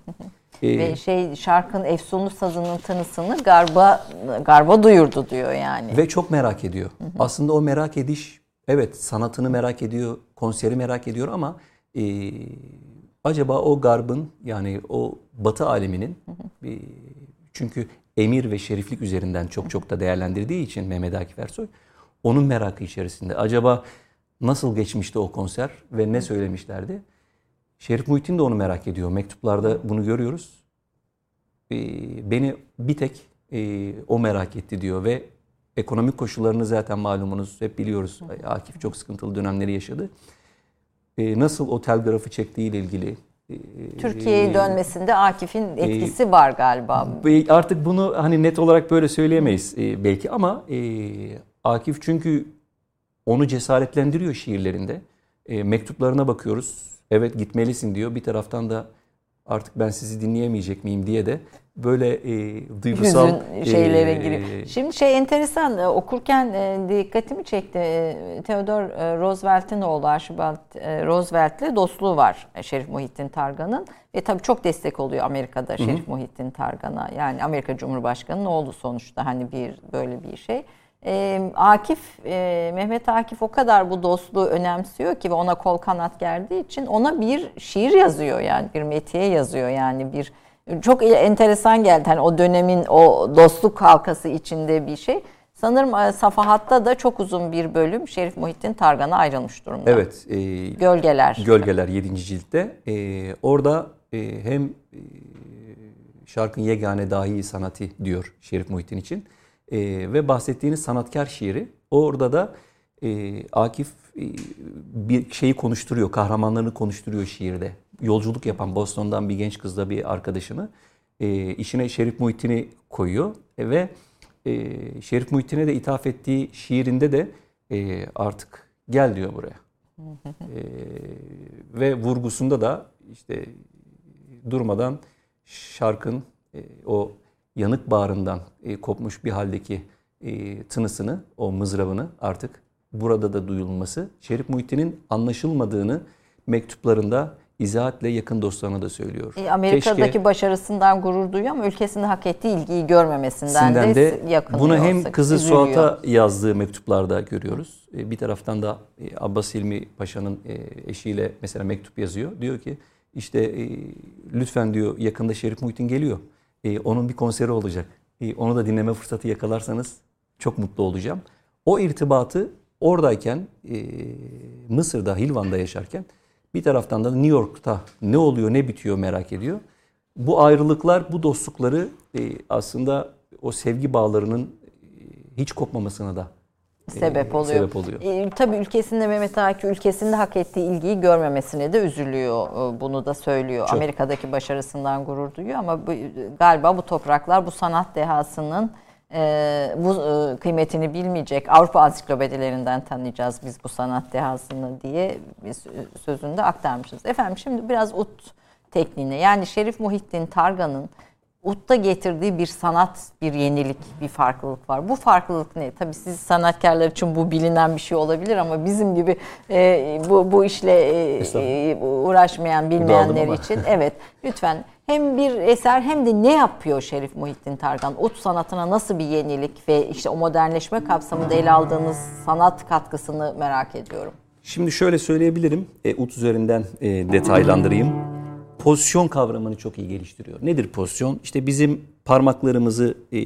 B: ee, Ve şey şarkının efsunlu sazının tınısını Garba Garba duyurdu diyor yani.
C: Ve çok merak ediyor. Aslında o merak ediş evet sanatını merak ediyor, konseri merak ediyor ama e, acaba o garbın yani o batı aleminin bir, çünkü emir ve şeriflik üzerinden çok çok da değerlendirdiği için Mehmet Akif Ersoy onun merakı içerisinde. Acaba nasıl geçmişti o konser ve ne söylemişlerdi? Şerif Muhittin de onu merak ediyor. Mektuplarda bunu görüyoruz. Ee, beni bir tek e, o merak etti diyor ve ekonomik koşullarını zaten malumunuz hep biliyoruz. Akif çok sıkıntılı dönemleri yaşadı e, nasıl o telgrafı çektiği ile ilgili
B: e, Türkiye'ye e, dönmesinde Akif'in etkisi e, var galiba.
C: Artık bunu hani net olarak böyle söyleyemeyiz belki ama e, Akif çünkü onu cesaretlendiriyor şiirlerinde. E, mektuplarına bakıyoruz. Evet gitmelisin diyor. Bir taraftan da artık ben sizi dinleyemeyecek miyim diye de böyle e, duygusal
B: Hüzün şeylere e, giriyor. Şimdi şey enteresan e, okurken e, dikkatimi çekti. E, Theodore e, Roosevelt'in oğlu Archibald e, Roosevelt'le dostluğu var e, Şerif Muhittin Targan'ın. Ve tabii çok destek oluyor Amerika'da Şerif Hı-hı. Muhittin Targan'a. Yani Amerika Cumhurbaşkanı'nın oğlu sonuçta hani bir böyle bir şey. E, Akif, e, Mehmet Akif o kadar bu dostluğu önemsiyor ki ve ona kol kanat gerdiği için ona bir şiir yazıyor yani bir metiye yazıyor yani bir çok enteresan geldi. Hani o dönemin o dostluk halkası içinde bir şey. Sanırım Safahat'ta da çok uzun bir bölüm Şerif Muhittin Targan'a ayrılmış durumda.
C: Evet.
B: E, Gölgeler.
C: Gölgeler 7. ciltte. E, orada e, hem e, şarkın yegane dahi sanatı diyor Şerif Muhittin için. E, ve bahsettiğiniz sanatkar şiiri. Orada da e, Akif e, bir şeyi konuşturuyor, kahramanlarını konuşturuyor şiirde yolculuk yapan Boston'dan bir genç kızla bir arkadaşını e, işine Şerif Muhittin'i koyuyor e, ve e, Şerif Muhittin'e de ithaf ettiği şiirinde de e, artık gel diyor buraya. e, ve vurgusunda da işte durmadan şarkın e, o yanık bağrından e, kopmuş bir haldeki e, tınısını, o mızrabını artık burada da duyulması Şerif Muhittin'in anlaşılmadığını mektuplarında izahatle yakın dostlarına da söylüyor.
B: E, Amerika'daki Keşke, başarısından gurur duyuyor ama ülkesinde hak ettiği ilgiyi görmemesinden de, de.
C: Bunu hem kızı üzülüyor. Suat'a yazdığı mektuplarda görüyoruz. E, bir taraftan da e, Abbas Hilmi Paşa'nın e, eşiyle mesela mektup yazıyor. Diyor ki işte lütfen diyor yakında Şerif Muhittin geliyor. Onun bir konseri olacak. Onu da dinleme fırsatı yakalarsanız çok mutlu olacağım. O irtibatı oradayken Mısır'da Hilvan'da yaşarken bir taraftan da New York'ta ne oluyor ne bitiyor merak ediyor. Bu ayrılıklar, bu dostlukları e, aslında o sevgi bağlarının e, hiç kopmamasına da
B: sebep oluyor. Sebep oluyor. E, tabii ülkesinde Mehmet Akif ülkesinde hak ettiği ilgiyi görmemesine de üzülüyor. E, bunu da söylüyor. Çok. Amerika'daki başarısından gurur duyuyor ama bu, galiba bu topraklar bu sanat dehasının e, bu e, kıymetini bilmeyecek. Avrupa ansiklopedilerinden tanıyacağız biz bu sanat dehasını diye biz sözünde aktarmışız. Efendim şimdi biraz ut tekniğine yani Şerif Muhittin Targan'ın Ut'ta getirdiği bir sanat, bir yenilik, bir farklılık var. Bu farklılık ne? Tabii siz sanatkarlar için bu bilinen bir şey olabilir ama bizim gibi e, bu, bu işle e, e uğraşmayan, bilmeyenler için evet lütfen hem bir eser hem de ne yapıyor Şerif Muhittin Targan? Ut sanatına nasıl bir yenilik ve işte o modernleşme kapsamında ele aldığınız sanat katkısını merak ediyorum.
C: Şimdi şöyle söyleyebilirim, e, ut üzerinden e, detaylandırayım pozisyon kavramını çok iyi geliştiriyor. Nedir pozisyon? İşte bizim parmaklarımızı e,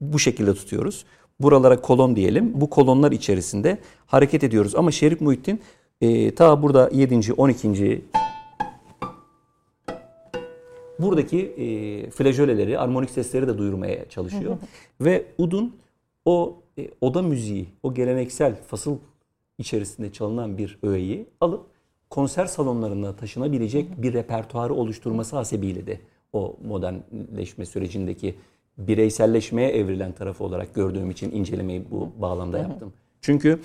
C: bu şekilde tutuyoruz. Buralara kolon diyelim. Bu kolonlar içerisinde hareket ediyoruz. Ama Şerif Muhittin e, ta burada 7. 12. buradaki e, flajöleleri, armonik sesleri de duyurmaya çalışıyor. Ve udun o e, oda müziği, o geleneksel fasıl içerisinde çalınan bir öğeyi alıp konser salonlarına taşınabilecek bir repertuarı oluşturması hasebiyle de o modernleşme sürecindeki bireyselleşmeye evrilen tarafı olarak gördüğüm için incelemeyi bu bağlamda yaptım. Çünkü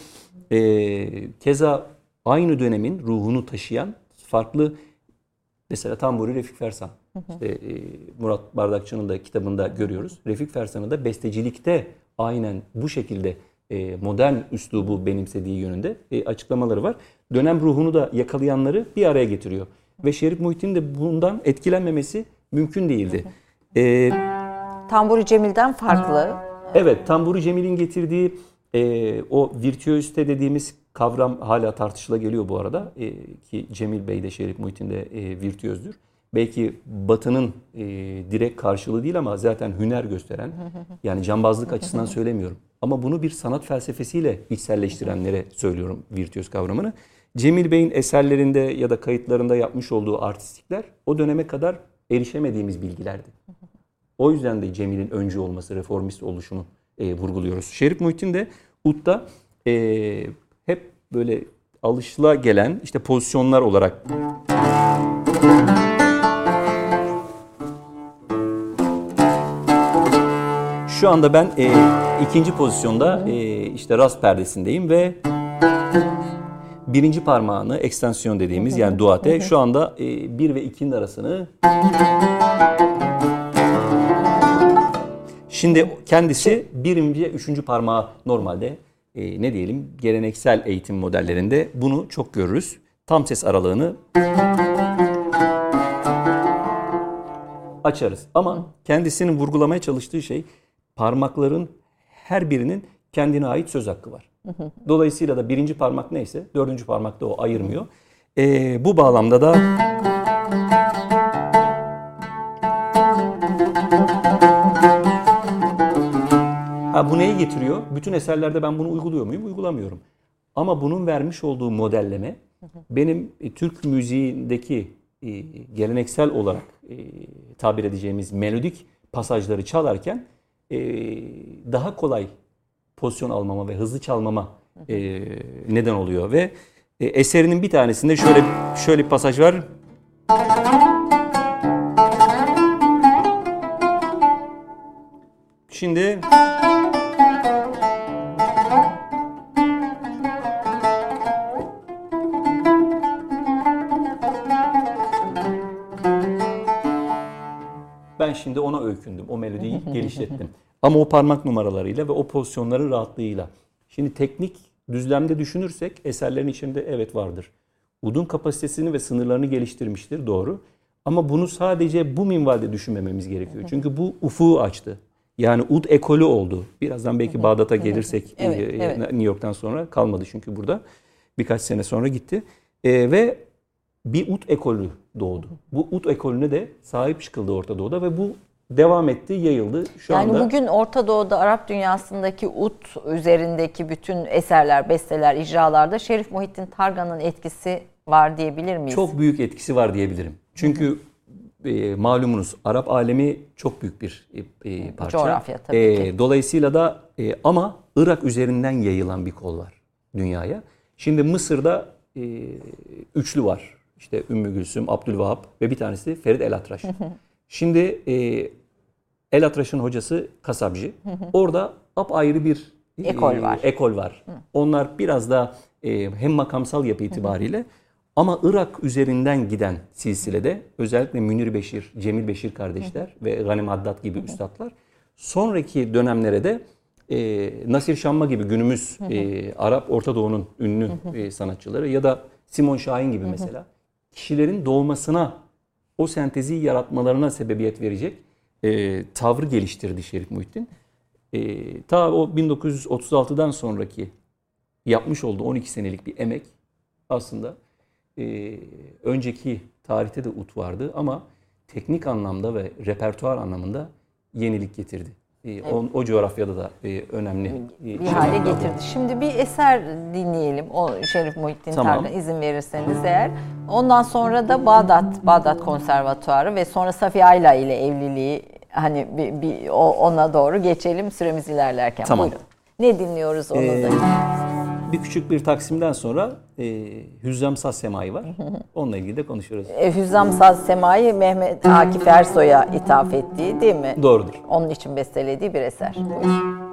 C: e, keza aynı dönemin ruhunu taşıyan farklı mesela Tamburi Refik Fersan. İşte, e, Murat Bardakçı'nın da kitabında görüyoruz. Refik Fersan'ın da bestecilikte aynen bu şekilde e, modern üslubu benimsediği yönünde e, açıklamaları var. Dönem ruhunu da yakalayanları bir araya getiriyor. Ve Şerif Muhittin de bundan etkilenmemesi mümkün değildi.
B: E, Tamburi Cemil'den farklı.
C: Evet, Tamburi Cemil'in getirdiği e, o virtüözite dediğimiz kavram hala tartışıla geliyor bu arada. E, ki Cemil Bey de Şerif Muhittin de e, virtüözdür belki Batı'nın e, direkt karşılığı değil ama zaten hüner gösteren yani cambazlık açısından söylemiyorum. Ama bunu bir sanat felsefesiyle içselleştirenlere söylüyorum virtüöz kavramını. Cemil Bey'in eserlerinde ya da kayıtlarında yapmış olduğu artistikler o döneme kadar erişemediğimiz bilgilerdi. O yüzden de Cemil'in öncü olması, reformist oluşunu e, vurguluyoruz. Şerif Muhittin de Ut'ta e, hep böyle alışıla gelen işte pozisyonlar olarak Şu anda ben e, ikinci pozisyonda e, işte rast perdesindeyim ve birinci parmağını ekstensiyon dediğimiz yani duate şu anda e, 1 ve 2'nin arasını Şimdi kendisi birinci, üçüncü parmağı normalde e, ne diyelim geleneksel eğitim modellerinde bunu çok görürüz. Tam ses aralığını açarız. Ama kendisinin vurgulamaya çalıştığı şey parmakların her birinin kendine ait söz hakkı var. Dolayısıyla da birinci parmak neyse dördüncü parmak da o ayırmıyor. Ee, bu bağlamda da ha, bu neyi getiriyor? Bütün eserlerde ben bunu uyguluyor muyum? Uygulamıyorum. Ama bunun vermiş olduğu modelleme benim e, Türk müziğindeki e, geleneksel olarak e, tabir edeceğimiz melodik pasajları çalarken daha kolay pozisyon almama ve hızlı çalmama e, neden oluyor ve e, eserinin bir tanesinde şöyle şöyle bir pasaj var. Şimdi Ben şimdi ona öykündüm. O melodiyi geliştirdim. Ama o parmak numaralarıyla ve o pozisyonların rahatlığıyla. Şimdi teknik düzlemde düşünürsek eserlerin içinde evet vardır. Udun kapasitesini ve sınırlarını geliştirmiştir doğru. Ama bunu sadece bu minvalde düşünmememiz gerekiyor. Çünkü bu ufuğu açtı. Yani ud ekolü oldu. Birazdan belki Bağdat'a gelirsek evet, e, evet. New York'tan sonra kalmadı çünkü burada. Birkaç sene sonra gitti. E, ve bir ut ekolü doğdu. Bu ut ekolüne de sahip çıkıldı Orta Doğu'da ve bu devam etti, yayıldı. Şu
B: yani
C: anda
B: bugün Orta Doğu'da Arap dünyasındaki ut üzerindeki bütün eserler, besteler, icralarda Şerif Muhittin Targan'ın etkisi var diyebilir miyiz?
C: Çok büyük etkisi var diyebilirim. Çünkü e, malumunuz Arap alemi çok büyük bir e, e parça.
B: Coğrafya tabii e, ki.
C: Dolayısıyla da e, ama Irak üzerinden yayılan bir kol var dünyaya. Şimdi Mısır'da e, üçlü var. İşte Ümmü Gülsüm, Abdülvahap ve bir tanesi Ferit El Atraş. Şimdi e, El Atraş'ın hocası kasapcı. Orada apayrı bir
B: ekol var.
C: Ekol var. Onlar biraz da e, hem makamsal yapı itibariyle ama Irak üzerinden giden silsilede özellikle Münir Beşir, Cemil Beşir kardeşler ve Ganim Haddad gibi üstadlar. Sonraki dönemlere de e, Nasir Şamma gibi günümüz e, Arap Orta Doğu'nun ünlü e, sanatçıları ya da Simon Şahin gibi mesela kişilerin doğmasına o sentezi yaratmalarına sebebiyet verecek e, tavrı geliştirdi Şerif Muhittin. E, ta o 1936'dan sonraki yapmış olduğu 12 senelik bir emek aslında e, önceki tarihte de ut vardı ama teknik anlamda ve repertuar anlamında yenilik getirdi. E, evet. o, o coğrafyada da e, önemli
B: e, bir hale getirdi. Şimdi bir eser dinleyelim. O Şerif Muhittin tamam. Tarkan izin verirseniz eğer. Ondan sonra da Bağdat Bağdat Konservatuarı ve sonra Safiye Ayla ile evliliği hani bir, bir ona doğru geçelim süremiz ilerlerken. Tamam. Buyurun. Ne dinliyoruz onu ee, da?
C: Bir küçük bir taksimden sonra e, Hüzzam Saz Semai var. Onunla ilgili de konuşuyoruz.
B: E, Hüzzam Saz Semai Mehmet Akif Ersoy'a ithaf ettiği değil mi?
C: Doğrudur.
B: Onun için bestelediği bir eser. Buyurun.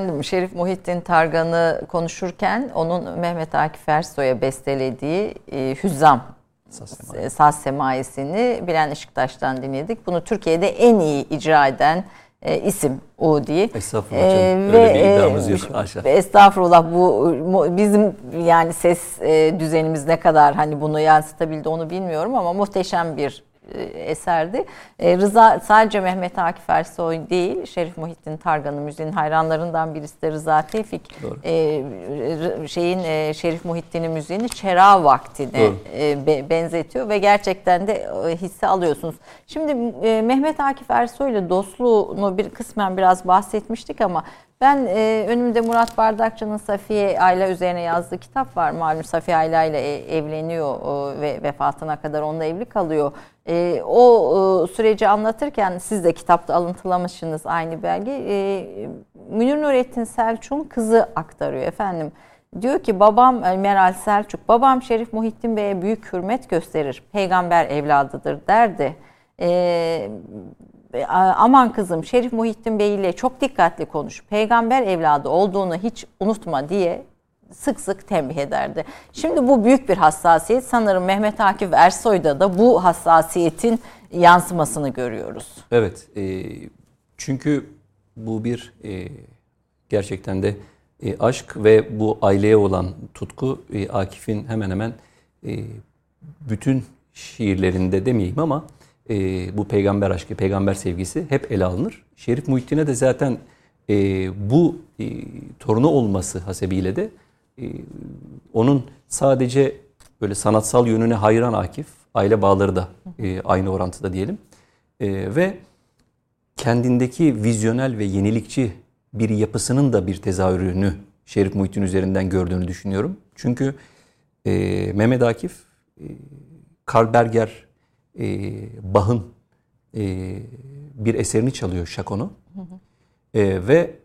B: Efendim Şerif Muhittin Targan'ı konuşurken onun Mehmet Akif Ersoy'a bestelediği e, Hüzzam Saz Semaisi'ni Bilen Işıktaş'tan dinledik. Bunu Türkiye'de en iyi icra eden e, isim o diye.
C: Estağfurullah ee, ve, bir iddiamız yok
B: aşağı. Estağfurullah bu bizim yani ses e, düzenimiz ne kadar hani bunu yansıtabildi onu bilmiyorum ama muhteşem bir e, eserdi. E, Rıza sadece Mehmet Akif Ersoy değil, Şerif Muhittin Targan'ın müziğin hayranlarından birisi de Rıza Tevfik. Doğru. E, şeyin e, Şerif Muhittin'in müziğini Çera vaktine e, benzetiyor ve gerçekten de e, hissi alıyorsunuz. Şimdi e, Mehmet Akif Ersoy ile dostluğunu bir kısmen biraz bahsetmiştik ama ben e, önümde Murat Bardakçı'nın Safiye Ayla üzerine yazdığı kitap var. Malum Safiye Ayla ile e, evleniyor e, ve vefatına kadar onunla evli kalıyor. E, o e, süreci anlatırken siz de kitapta alıntılamışsınız aynı belge. E, Münir Nurettin Selçuk'un kızı aktarıyor efendim. Diyor ki babam e, Meral Selçuk, babam Şerif Muhittin Bey'e büyük hürmet gösterir. Peygamber evladıdır derdi. E, aman kızım Şerif Muhittin Bey ile çok dikkatli konuş. Peygamber evladı olduğunu hiç unutma diye sık sık tembih ederdi. Şimdi bu büyük bir hassasiyet. Sanırım Mehmet Akif Ersoy'da da bu hassasiyetin yansımasını görüyoruz.
C: Evet. E, çünkü bu bir e, gerçekten de e, aşk ve bu aileye olan tutku e, Akif'in hemen hemen e, bütün şiirlerinde demeyeyim ama e, bu peygamber aşkı, peygamber sevgisi hep ele alınır. Şerif Muhittin'e de zaten e, bu e, torunu olması hasebiyle de e, onun sadece böyle sanatsal yönüne hayran Akif, aile bağları da e, aynı orantıda diyelim. E, ve kendindeki vizyonel ve yenilikçi bir yapısının da bir tezahürünü Şerif Muhittin üzerinden gördüğünü düşünüyorum. Çünkü e, Mehmet Akif, e, Karl Berger, e, Bach'ın e, bir eserini çalıyor Şakon'u. E, ve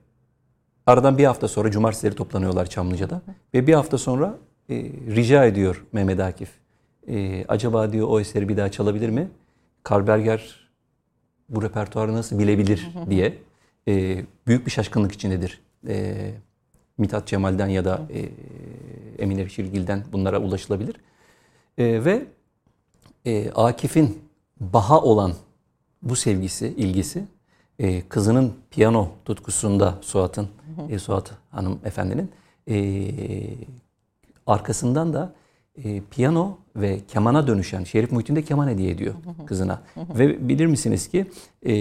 C: aradan bir hafta sonra cumartesileri toplanıyorlar Çamlıca'da. Hı hı. Ve bir hafta sonra e, rica ediyor Mehmet Akif. E, acaba diyor o eseri bir daha çalabilir mi? Karl Berger bu repertuarı nasıl bilebilir diye e, büyük bir şaşkınlık içindedir. E, Mithat Cemal'den ya da e, Emine Şirgil'den bunlara ulaşılabilir. E, ve e, Akif'in baha olan bu sevgisi, ilgisi e, kızının piyano tutkusunda Suat'ın, e, Suat Hanım Efendi'nin e, arkasından da e, piyano ve kemana dönüşen Şerif Muhittin de keman hediye ediyor kızına. ve bilir misiniz ki e,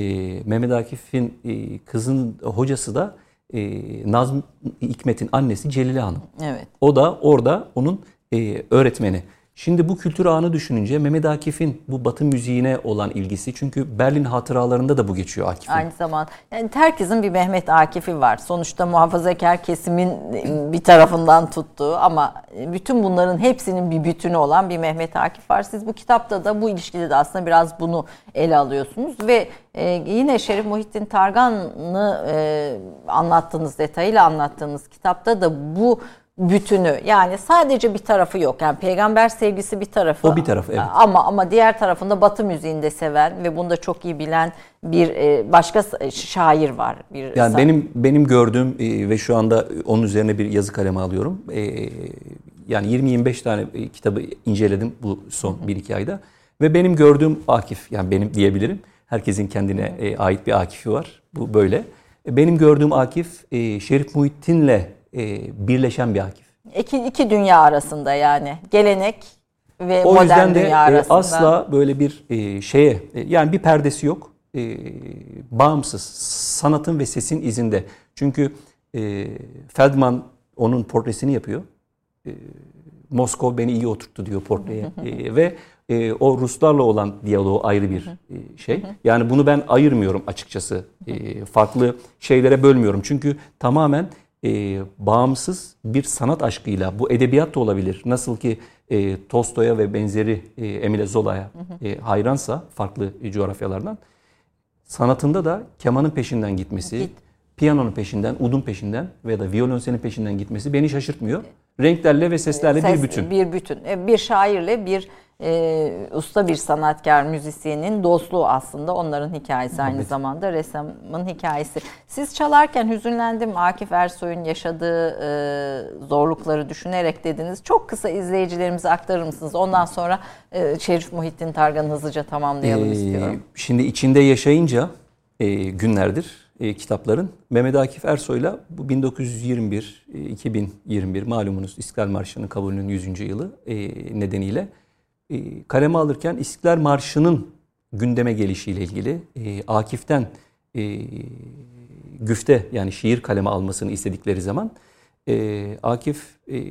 C: Mehmet Akif'in e, kızın hocası da e, Nazım Hikmet'in annesi Celile Hanım.
B: Evet.
C: O da orada onun e, öğretmeni. Şimdi bu kültür ağını düşününce Mehmet Akif'in bu Batı müziğine olan ilgisi çünkü Berlin hatıralarında da bu geçiyor Akif'in.
B: Aynı zaman yani herkesin bir Mehmet Akif'i var. Sonuçta muhafazakar kesimin bir tarafından tuttuğu ama bütün bunların hepsinin bir bütünü olan bir Mehmet Akif var. Siz bu kitapta da bu ilişkide de aslında biraz bunu ele alıyorsunuz ve e, yine Şerif Muhittin Targan'ı e, anlattığınız detayıyla anlattığınız kitapta da bu bütünü yani sadece bir tarafı yok. Yani peygamber sevgisi bir tarafı.
C: O bir tarafı evet.
B: Ama ama diğer tarafında Batı müziğinde seven ve bunu da çok iyi bilen bir e, başka şair var. Bir
C: yani benim benim gördüğüm e, ve şu anda onun üzerine bir yazı kalemi alıyorum. E, yani 20-25 tane kitabı inceledim bu son 1-2 ayda ve benim gördüğüm Akif yani benim diyebilirim. Herkesin kendine ait bir Akif'i var. Bu böyle. Benim gördüğüm Akif Şerif Muhittin'le e, birleşen bir Akif.
B: İki, iki dünya arasında yani gelenek ve o modern
C: yüzden de,
B: dünya
C: e, arasında. asla böyle bir e, şeye e, yani bir perdesi yok. E, bağımsız sanatın ve sesin izinde. Çünkü e, Feldman onun portresini yapıyor. E, Moskova beni iyi oturttu diyor portreye. e, ve e, o Ruslarla olan diyaloğu ayrı bir e, şey. Yani bunu ben ayırmıyorum açıkçası. E, farklı şeylere bölmüyorum. Çünkü tamamen e, bağımsız bir sanat aşkıyla bu edebiyat da olabilir. Nasıl ki e, Tolstoy'a ve benzeri e, Emile Zola'ya e, hayransa farklı coğrafyalardan sanatında da kemanın peşinden gitmesi, Git. piyanonun peşinden, udun peşinden veya da violonsenin peşinden gitmesi beni şaşırtmıyor. Renklerle ve seslerle Ses, bir bütün.
B: Bir bütün. E, bir şairle bir e, usta bir sanatkar müzisyenin dostluğu aslında onların hikayesi aynı evet. zamanda ressamın hikayesi. Siz çalarken hüzünlendim Akif Ersoy'un yaşadığı e, zorlukları düşünerek dediniz. Çok kısa izleyicilerimize aktarır mısınız? Ondan sonra e, Şerif Muhittin Targan'ı hızlıca tamamlayalım ee, istiyorum.
C: Şimdi içinde yaşayınca e, günlerdir e, kitapların Mehmet Akif Ersoy'la bu 1921 e, 2021 malumunuz İstiklal Marşı'nın kabulünün 100. yılı e, nedeniyle kaleme alırken İstiklal Marşı'nın gündeme gelişiyle ilgili e, Akif'ten e, güfte yani şiir kaleme almasını istedikleri zaman e, Akif e,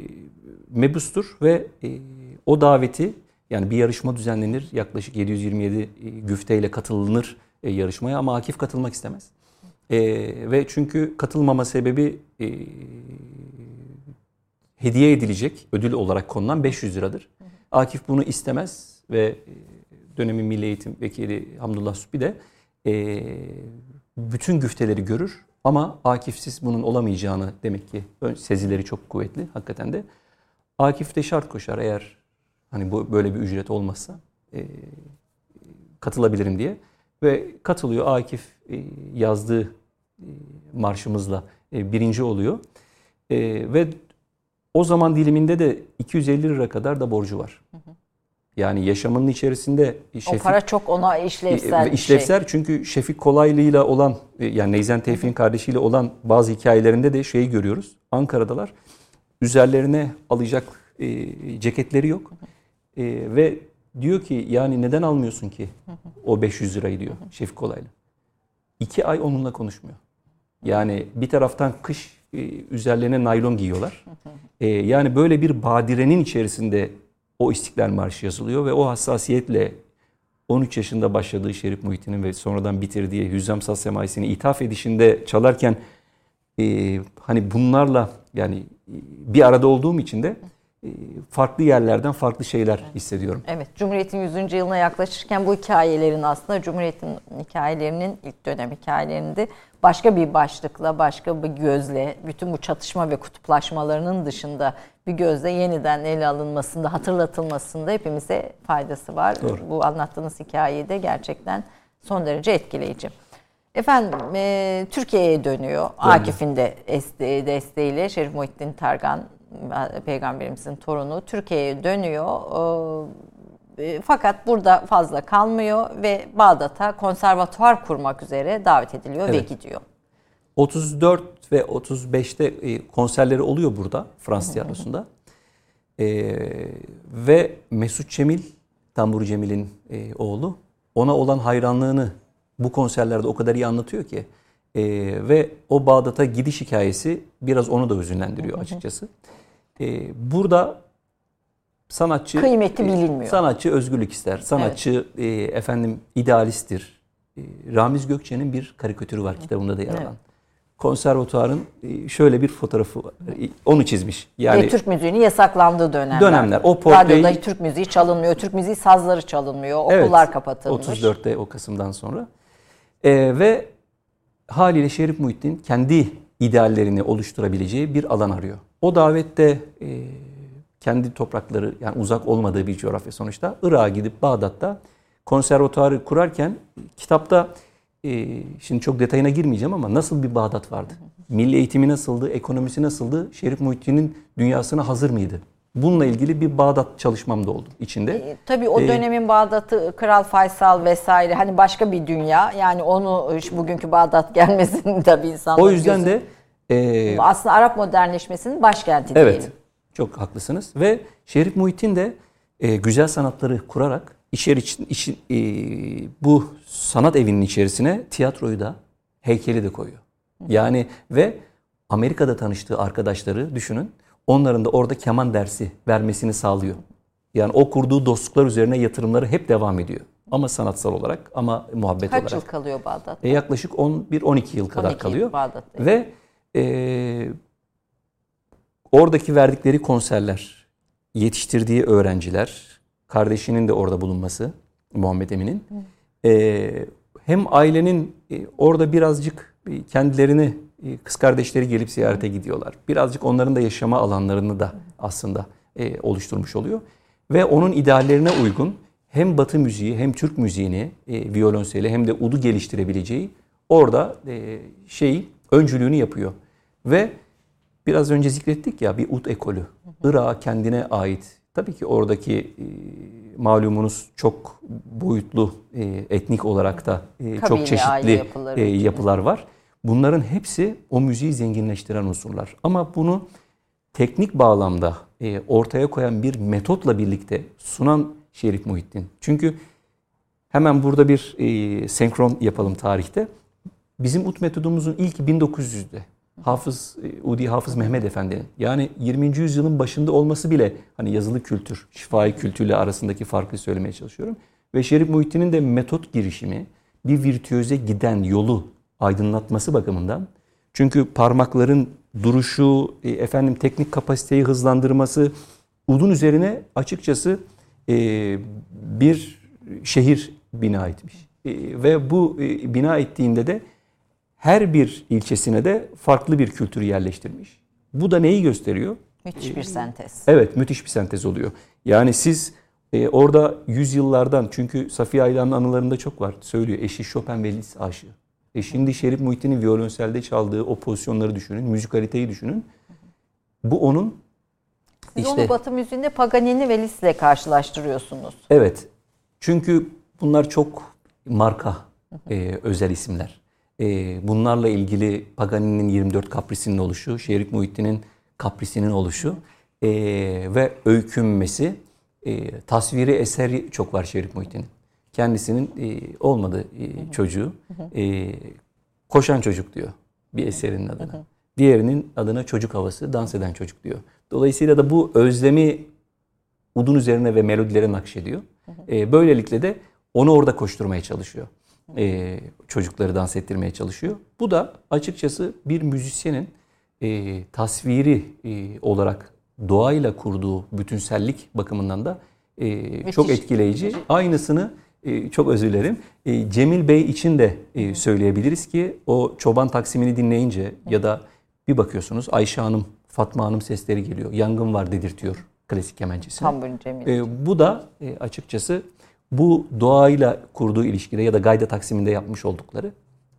C: mebustur ve e, o daveti yani bir yarışma düzenlenir yaklaşık 727 e, güfteyle katılınır e, yarışmaya ama Akif katılmak istemez. E, ve çünkü katılmama sebebi e, hediye edilecek ödül olarak konulan 500 liradır. Akif bunu istemez ve e, dönemin Milli Eğitim Vekili Hamdullah Sübbi de e, bütün güfteleri görür ama Akif'siz bunun olamayacağını demek ki sezileri çok kuvvetli hakikaten de. Akif de şart koşar eğer hani bu böyle bir ücret olmazsa e, katılabilirim diye. Ve katılıyor. Akif e, yazdığı e, marşımızla e, birinci oluyor. E, ve o zaman diliminde de 250 lira kadar da borcu var. Yani yaşamının içerisinde
B: Şefik, o para çok ona işlevsel.
C: E, işlevsel şey. çünkü Şefik Kolaylı'yla olan e, yani Neyzen Tevfik'in kardeşiyle olan bazı hikayelerinde de şeyi görüyoruz. Ankara'dalar. Üzerlerine alacak e, ceketleri yok. E, ve diyor ki yani neden almıyorsun ki o 500 lirayı diyor Şefik Kolaylı. İki ay onunla konuşmuyor. Yani bir taraftan kış üzerlerine naylon giyiyorlar. E, yani böyle bir badirenin içerisinde o İstiklal Marşı yazılıyor ve o hassasiyetle 13 yaşında başladığı Şerif Muhittin'in ve sonradan bitirdiği Hüzzam Saz Semaisi'ni ithaf edişinde çalarken e, hani bunlarla yani e, bir arada olduğum için de e, farklı yerlerden farklı şeyler hissediyorum.
B: Evet, Cumhuriyet'in 100. yılına yaklaşırken bu hikayelerin aslında Cumhuriyet'in hikayelerinin ilk dönem hikayelerinde başka bir başlıkla, başka bir gözle, bütün bu çatışma ve kutuplaşmalarının dışında bir gözle yeniden ele alınmasında, hatırlatılmasında hepimize faydası var. Doğru. Bu anlattığınız hikayeyi de gerçekten son derece etkileyici. Efendim e, Türkiye'ye dönüyor. Dönüyor. Akif'in de desteğiyle Şerif Muhittin Targan peygamberimizin torunu Türkiye'ye dönüyor. E, fakat burada fazla kalmıyor ve Bağdat'a konservatuvar kurmak üzere davet ediliyor evet. ve gidiyor.
C: 34 ve 35'te e, konserleri oluyor burada Fransız tiyatrosunda. E, ve Mesut Cemil, Tambur Cemil'in e, oğlu ona olan hayranlığını bu konserlerde o kadar iyi anlatıyor ki. E, ve o Bağdat'a gidiş hikayesi biraz onu da hüzünlendiriyor açıkçası. E, burada sanatçı
B: kıymeti bilinmiyor.
C: Sanatçı özgürlük ister. Sanatçı evet. e, efendim idealisttir. E, Ramiz Gökçe'nin bir karikatürü var kitabında da yer alan. Evet. Konservatuarın e, şöyle bir fotoğrafı var. E, onu çizmiş.
B: Yani Ve Türk müziğinin yasaklandığı dönemler. Dönemler. O portreyi Radyoda Türk müziği çalınmıyor. Türk müziği sazları çalınmıyor. Okullar evet, kapatılmış.
C: 34'te o Kasım'dan sonra. E, ve haliyle Şerif Muhittin kendi ideallerini oluşturabileceği bir alan arıyor. O davette e, kendi toprakları yani uzak olmadığı bir coğrafya sonuçta Irak'a gidip Bağdat'ta konservatuarı kurarken kitapta e, şimdi çok detayına girmeyeceğim ama nasıl bir Bağdat vardı? Milli eğitimi nasıldı? Ekonomisi nasıldı? Şerif Muhittin'in dünyasına hazır mıydı? Bununla ilgili bir Bağdat çalışmam da oldu içinde. E,
B: tabii o ee, dönemin Bağdat'ı Kral Faysal vesaire hani başka bir dünya. Yani onu bugünkü Bağdat gelmesinin tabii insanlar
C: O yüzden gözü, de
B: e, aslında Arap modernleşmesinin başkenti
C: evet, diyelim. Çok haklısınız ve Şerif Muhittin de e, güzel sanatları kurarak içeri için, için e, bu sanat evinin içerisine tiyatroyu da heykeli de koyuyor. Yani ve Amerika'da tanıştığı arkadaşları düşünün. Onların da orada keman dersi vermesini sağlıyor. Yani o kurduğu dostluklar üzerine yatırımları hep devam ediyor. Ama sanatsal olarak ama muhabbet
B: Kaç
C: olarak.
B: Kaç yıl kalıyor Bağdat'ta?
C: E, yaklaşık 11-12 yıl kadar 12 kalıyor. Bağdat'ta. Ve e, Oradaki verdikleri konserler, yetiştirdiği öğrenciler, kardeşinin de orada bulunması Muhammed Emin'in. E, hem ailenin e, orada birazcık kendilerini kız kardeşleri gelip ziyarete gidiyorlar. Birazcık onların da yaşama alanlarını da aslında e, oluşturmuş oluyor. Ve onun ideallerine uygun hem Batı müziği hem Türk müziğini e, violonseli hem de udu geliştirebileceği orada e, şey öncülüğünü yapıyor. Ve Biraz önce zikrettik ya bir ut ekolü. Irak'a kendine ait. Tabii ki oradaki e, malumunuz çok boyutlu e, etnik olarak da e, çok çeşitli e, yapılar var. Bunların hepsi o müziği zenginleştiren unsurlar. Ama bunu teknik bağlamda e, ortaya koyan bir metotla birlikte sunan Şerif Muhittin. Çünkü hemen burada bir e, senkron yapalım tarihte. Bizim ut metodumuzun ilk 1900'de Hafız e, Udi Hafız Mehmet Efendi'nin yani 20. yüzyılın başında olması bile hani yazılı kültür, şifai kültürle arasındaki farkı söylemeye çalışıyorum. Ve Şerif Muhittin'in de metot girişimi bir virtüöze giden yolu aydınlatması bakımından çünkü parmakların duruşu, e, efendim teknik kapasiteyi hızlandırması udun üzerine açıkçası e, bir şehir bina etmiş. Ve bu bina ettiğinde de her bir ilçesine de farklı bir kültürü yerleştirmiş. Bu da neyi gösteriyor?
B: Müthiş bir sentez.
C: Evet, müthiş bir sentez oluyor. Yani siz e, orada yüzyıllardan çünkü Safiye Aylan'ın anılarında çok var. Söylüyor eşi Chopin ve Liszt aşığı. E şimdi Şerif Muhittin'in violonselde çaldığı o pozisyonları düşünün, müzikaliteyi düşünün. Bu onun
B: Siz işte, onu Batı müziğinde Paganini ve Liszt ile karşılaştırıyorsunuz.
C: Evet. Çünkü bunlar çok marka e, özel isimler. E, bunlarla ilgili Pagani'nin 24 kaprisinin oluşu, Şerif Muhittin'in kaprisinin oluşu e, ve öykünmesi, e, tasviri eseri çok var Şerif Muhittin'in. Kendisinin e, olmadı e, çocuğu. E, koşan çocuk diyor bir eserinin adına. Diğerinin adına çocuk havası, dans eden çocuk diyor. Dolayısıyla da bu özlemi udun üzerine ve melodilere nakşediyor. E, böylelikle de onu orada koşturmaya çalışıyor e, çocukları dans ettirmeye çalışıyor. Bu da açıkçası bir müzisyenin e, tasviri e, olarak doğayla kurduğu bütünsellik bakımından da e, çok etkileyici. Aynısını çok özür dilerim. E, Cemil Bey için de e, söyleyebiliriz ki o çoban taksimini dinleyince ya da bir bakıyorsunuz Ayşe Hanım, Fatma Hanım sesleri geliyor. Yangın var dedirtiyor klasik kemençesi. Tam Cemil. E, bu da e, açıkçası bu doğayla kurduğu ilişkide ya da gayda taksiminde yapmış oldukları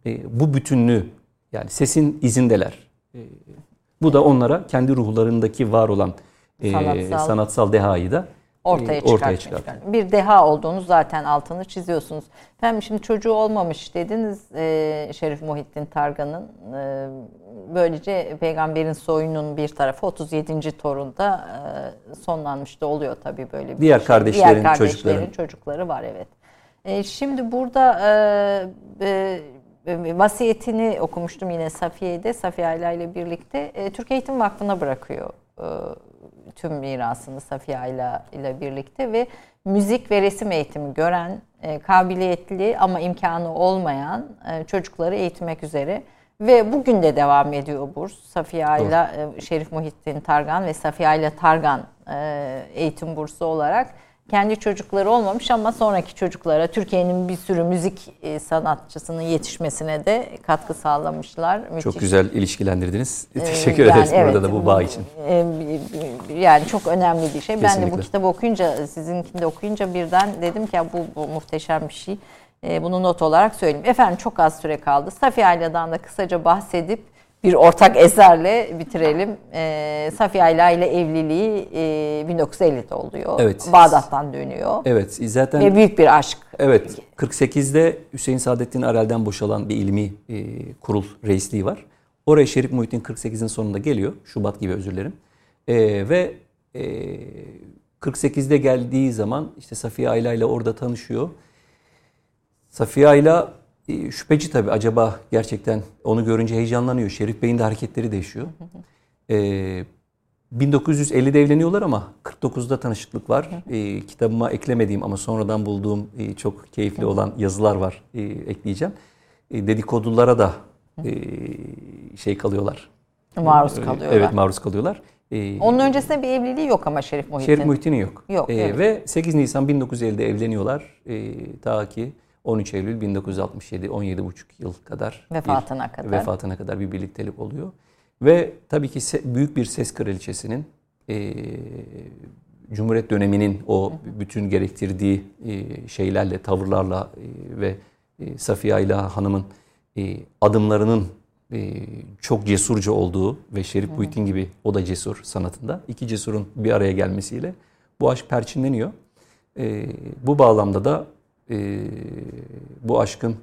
C: e, bu bütünlüğü yani sesin izindeler. Bu da onlara kendi ruhlarındaki var olan sanatsal, sanatsal dehayı da
B: ortaya, ortaya çıkartıyor. Bir deha olduğunu zaten altını çiziyorsunuz. Efendim şimdi çocuğu olmamış dediniz e, Şerif Muhittin Targan'ın. E, böylece peygamberin soyunun bir tarafı 37. torunda e, sonlanmış da oluyor tabii böyle bir
C: Diğer şey. kardeşlerin, Diğer kardeşlerin çocukları.
B: çocukları var evet. E, şimdi burada e, e, vasiyetini okumuştum yine Safiye'de. Safiye Ayla ile birlikte e, Türk Eğitim Vakfı'na bırakıyor e, tüm mirasını Safiye Ayla ile birlikte ve müzik ve resim eğitimi gören, e, kabiliyetli ama imkanı olmayan e, çocukları eğitmek üzere ve bugün de devam ediyor burs. Safiye Ayla, e, Şerif Muhittin Targan ve Safiye Ayla Targan e, eğitim bursu olarak kendi çocukları olmamış ama sonraki çocuklara Türkiye'nin bir sürü müzik e, sanatçısının yetişmesine de katkı sağlamışlar.
C: Müthiş. Çok güzel ilişkilendirdiniz. Ee, Teşekkür yani ederiz evet, burada da bu bağ için.
B: E, yani çok önemli bir şey. Kesinlikle. Ben de bu kitabı okuyunca, sizinkini de okuyunca birden dedim ki ya bu, bu muhteşem bir şey. E, bunu not olarak söyleyeyim. Efendim çok az süre kaldı. Safiye Ayla'dan da kısaca bahsedip bir ortak eserle bitirelim. E, Safiye Ayla ile evliliği e, 1950'de oluyor. Evet. Bağdat'tan dönüyor.
C: Evet. Zaten
B: ve büyük bir aşk.
C: Evet. 48'de Hüseyin Saadettin Arel'den boşalan bir ilmi e, kurul reisliği var. Oraya Şerif Muhittin 48'in sonunda geliyor. Şubat gibi özür dilerim. E, ve e, 48'de geldiği zaman işte Safiye Ayla ile orada tanışıyor. Safiye Ayla e, şüpheci tabii acaba gerçekten onu görünce heyecanlanıyor. Şerif Bey'in de hareketleri değişiyor. Ee, 1950'de evleniyorlar ama 49'da tanışıklık var. Ee, kitabıma eklemediğim ama sonradan bulduğum e, çok keyifli olan yazılar var. E, ekleyeceğim. E, dedikodulara da e, şey kalıyorlar.
B: Maruz kalıyorlar.
C: Evet maruz kalıyorlar.
B: Ee, Onun öncesinde bir evliliği yok ama Şerif Muhittin.
C: Şerif Muhittin'in yok. Yok. Ee, evet. Ve 8 Nisan 1950'de evleniyorlar. Ee, ta ki 13 Eylül 1967 17,5 yıl kadar
B: vefatına
C: bir,
B: kadar
C: vefatına kadar bir birliktelik oluyor. Ve tabii ki büyük bir ses kraliçesinin e, Cumhuriyet döneminin o bütün gerektirdiği e, şeylerle, tavırlarla e, ve e, Safiye Ayla Hanım'ın e, adımlarının e, çok cesurca olduğu ve Şerif Muhittin gibi o da cesur sanatında. iki cesurun bir araya gelmesiyle bu aşk perçinleniyor. E, bu bağlamda da e, bu aşkın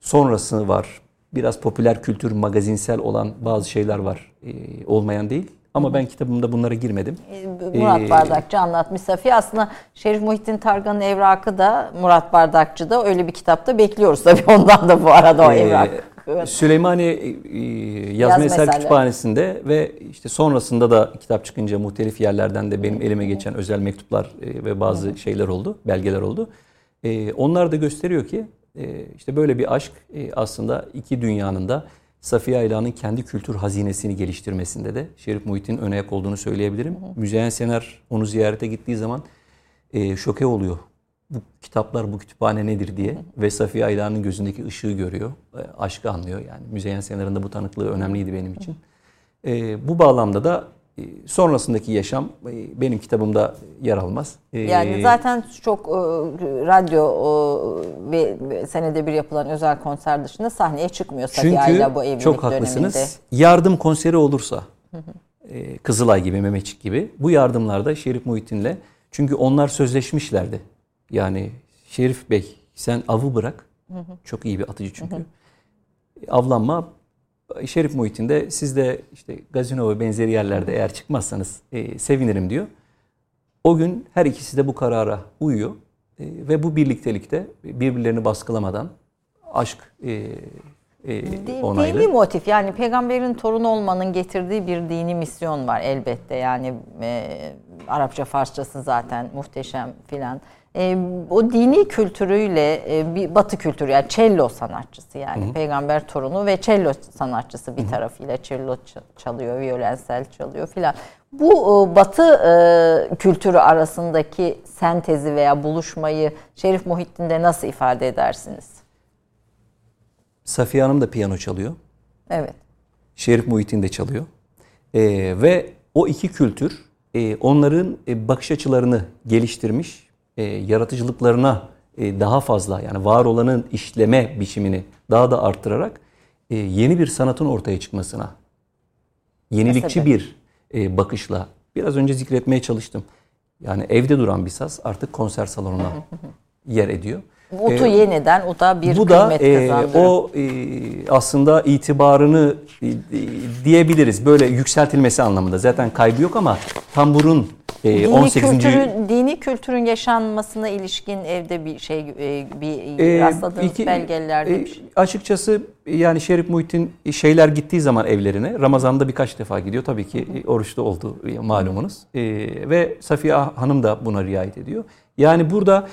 C: sonrası var. Biraz popüler kültür, magazinsel olan bazı şeyler var. E, olmayan değil. Ama ben kitabımda bunlara girmedim.
B: E, Murat ee, Bardakçı anlatmış Safiye. Aslında Şerif Muhittin Targan'ın evrakı da Murat Bardakçı da öyle bir kitapta bekliyoruz tabii ondan da bu arada o e, evrak.
C: Süleymani e, Yazma Yaz Eser Kütüphanesi'nde ve işte sonrasında da kitap çıkınca muhtelif yerlerden de benim elime geçen özel mektuplar ve bazı şeyler oldu, belgeler oldu. E, onlar da gösteriyor ki e, işte böyle bir aşk e, aslında iki dünyanın da Safiye Ayla'nın kendi kültür hazinesini geliştirmesinde de Şerif Muhit'in ön ayak olduğunu söyleyebilirim. Müzeyyen Sener onu ziyarete gittiği zaman e, şoke oluyor. Bu kitaplar, bu kütüphane nedir diye ve Safiye Ayla'nın gözündeki ışığı görüyor. E, aşkı anlıyor yani. Müzeyyen Sener'in de bu tanıklığı önemliydi benim için. E, bu bağlamda da sonrasındaki yaşam e, benim kitabımda yer almaz.
B: Ee, yani zaten çok e, radyo ve senede bir yapılan özel konser dışında sahneye çıkmıyor Safiye bu evlilik
C: çok haklısınız. Döneminde. Yardım konseri olursa e, Kızılay gibi, Mehmetçik gibi bu yardımlarda Şerif Muhittin'le çünkü onlar sözleşmişlerdi. Yani Şerif Bey sen avı bırak. Çok iyi bir atıcı çünkü. Avlanma Şerif muhitinde siz de işte gazino ve benzeri yerlerde eğer çıkmazsanız e, sevinirim diyor. O gün her ikisi de bu karara uyuyor e, ve bu birliktelikte birbirlerini baskılamadan aşk e,
B: e, onaylı. Dini motif yani peygamberin torunu olmanın getirdiği bir dini misyon var elbette yani e, Arapça Farsçası zaten muhteşem filan e, o dini kültürüyle e, bir batı kültürü yani cello sanatçısı yani Hı-hı. peygamber torunu ve cello sanatçısı bir Hı-hı. tarafıyla cello çalıyor, violensel çalıyor filan. Bu e, batı e, kültürü arasındaki sentezi veya buluşmayı Şerif Muhittin'de nasıl ifade edersiniz?
C: Safiye Hanım da piyano çalıyor.
B: Evet.
C: Şerif Muhittin de çalıyor. E, ve o iki kültür e, onların e, bakış açılarını geliştirmiş e, yaratıcılıklarına e, daha fazla yani var olanın işleme biçimini daha da arttırarak e, yeni bir sanatın ortaya çıkmasına yenilikçi bir e, bakışla biraz önce zikretmeye çalıştım. Yani evde duran bir saz artık konser salonuna yer ediyor.
B: Utu ee, yeniden o da bir bu kıymet da, e,
C: O e, aslında itibarını e, diyebiliriz böyle yükseltilmesi anlamında. Zaten kaybı yok ama tamburun
B: E, dini 18. Kültürün, dini kültürün yaşanmasına ilişkin evde bir şey e, bir e, rastladığınız iki, belgelerde e, bir şey.
C: Açıkçası yani Şerif Muhittin şeyler gittiği zaman evlerine Ramazan'da birkaç defa gidiyor. Tabii ki oruçta oldu malumunuz. E, ve Safiye Hanım da buna riayet ediyor. Yani burada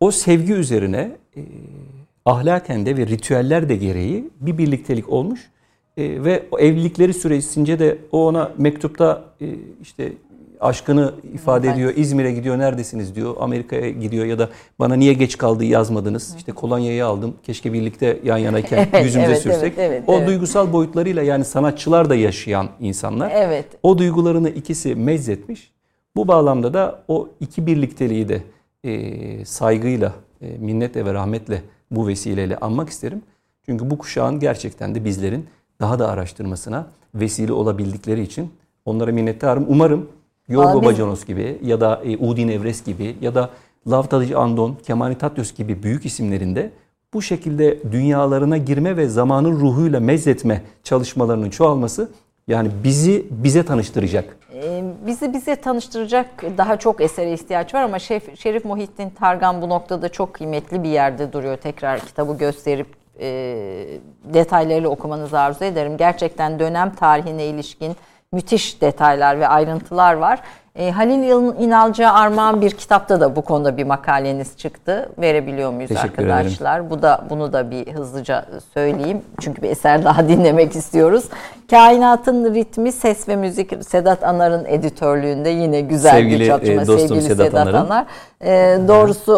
C: o sevgi üzerine e, ahlaken de ve ritüeller de gereği bir birliktelik olmuş. E, ve evlilikleri süresince de o ona mektupta e, işte aşkını ifade ediyor. İzmir'e gidiyor neredesiniz diyor. Amerika'ya gidiyor ya da bana niye geç kaldı yazmadınız. İşte kolonyayı aldım. Keşke birlikte yan yanayken evet, yüzümüze evet, sürsek. Evet, evet, o evet. duygusal boyutlarıyla yani sanatçılar da yaşayan insanlar. Evet. O duygularını ikisi mezzetmiş. Bu bağlamda da o iki birlikteliği de e, saygıyla, e, minnetle ve rahmetle bu vesileyle anmak isterim. Çünkü bu kuşağın gerçekten de bizlerin daha da araştırmasına vesile olabildikleri için onlara minnettarım. Umarım Yorgo Bacanos gibi ya da e, Udin Evres gibi ya da Lavtalıcı Andon, Kemani Tatyos gibi büyük isimlerinde bu şekilde dünyalarına girme ve zamanın ruhuyla mezzetme çalışmalarının çoğalması yani bizi bize tanıştıracak.
B: Ee, bizi bize tanıştıracak daha çok esere ihtiyaç var ama Şerif, Şerif Muhittin Targan bu noktada çok kıymetli bir yerde duruyor. Tekrar kitabı gösterip e, detaylarıyla okumanızı arzu ederim. Gerçekten dönem tarihine ilişkin müthiş detaylar ve ayrıntılar var. E, Halil İnalcı'ya armağan bir kitapta da bu konuda bir makaleniz çıktı. Verebiliyor muyuz Teşekkür arkadaşlar? Ederim. Bu da bunu da bir hızlıca söyleyeyim. Çünkü bir eser daha dinlemek istiyoruz. Kainatın ritmi, ses ve müzik Sedat Anar'ın editörlüğünde yine güzel
C: Sevgili,
B: bir çalışma.
C: E, dostum Sevgili Sedat, Sedat Anar.
B: E, doğrusu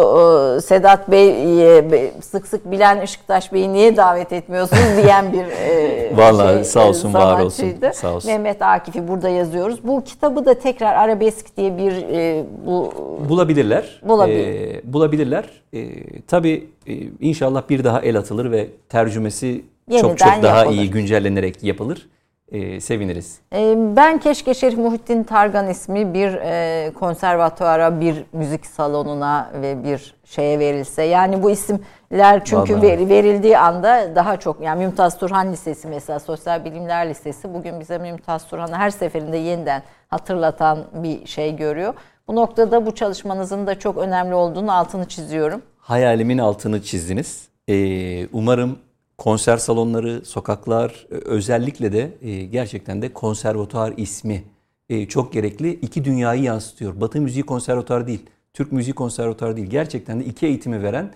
B: e, Sedat Bey e, sık sık Bilen Işıktaş Bey'i niye davet etmiyorsunuz diyen bir e,
C: Vallahi şey, sağ olsun var olsun. Sağ olsun.
B: Mehmet Akif'i burada yazıyoruz. Bu kitabı da tekrar arabesk diye bir e, bu
C: bulabilirler. Bulabilir. E, bulabilirler. E, tabii e, inşallah bir daha el atılır ve tercümesi Yeniden çok çok daha yapılır. iyi güncellenerek yapılır e, seviniriz.
B: E, ben keşke Şerif Muhittin Targan ismi bir e, konservatuara, bir müzik salonuna ve bir şeye verilse. Yani bu isimler çünkü ver, verildiği anda daha çok yani Mümtaz Turhan Lisesi mesela Sosyal Bilimler Lisesi bugün bize Mümtaz Turhan'ı her seferinde yeniden hatırlatan bir şey görüyor. Bu noktada bu çalışmanızın da çok önemli olduğunu altını çiziyorum.
C: Hayalimin altını çizdiniz. Ee, umarım konser salonları, sokaklar e, özellikle de e, gerçekten de konservatuar ismi e, çok gerekli. İki dünyayı yansıtıyor. Batı müziği konservatuar değil, Türk müziği konservatuar değil. Gerçekten de iki eğitimi veren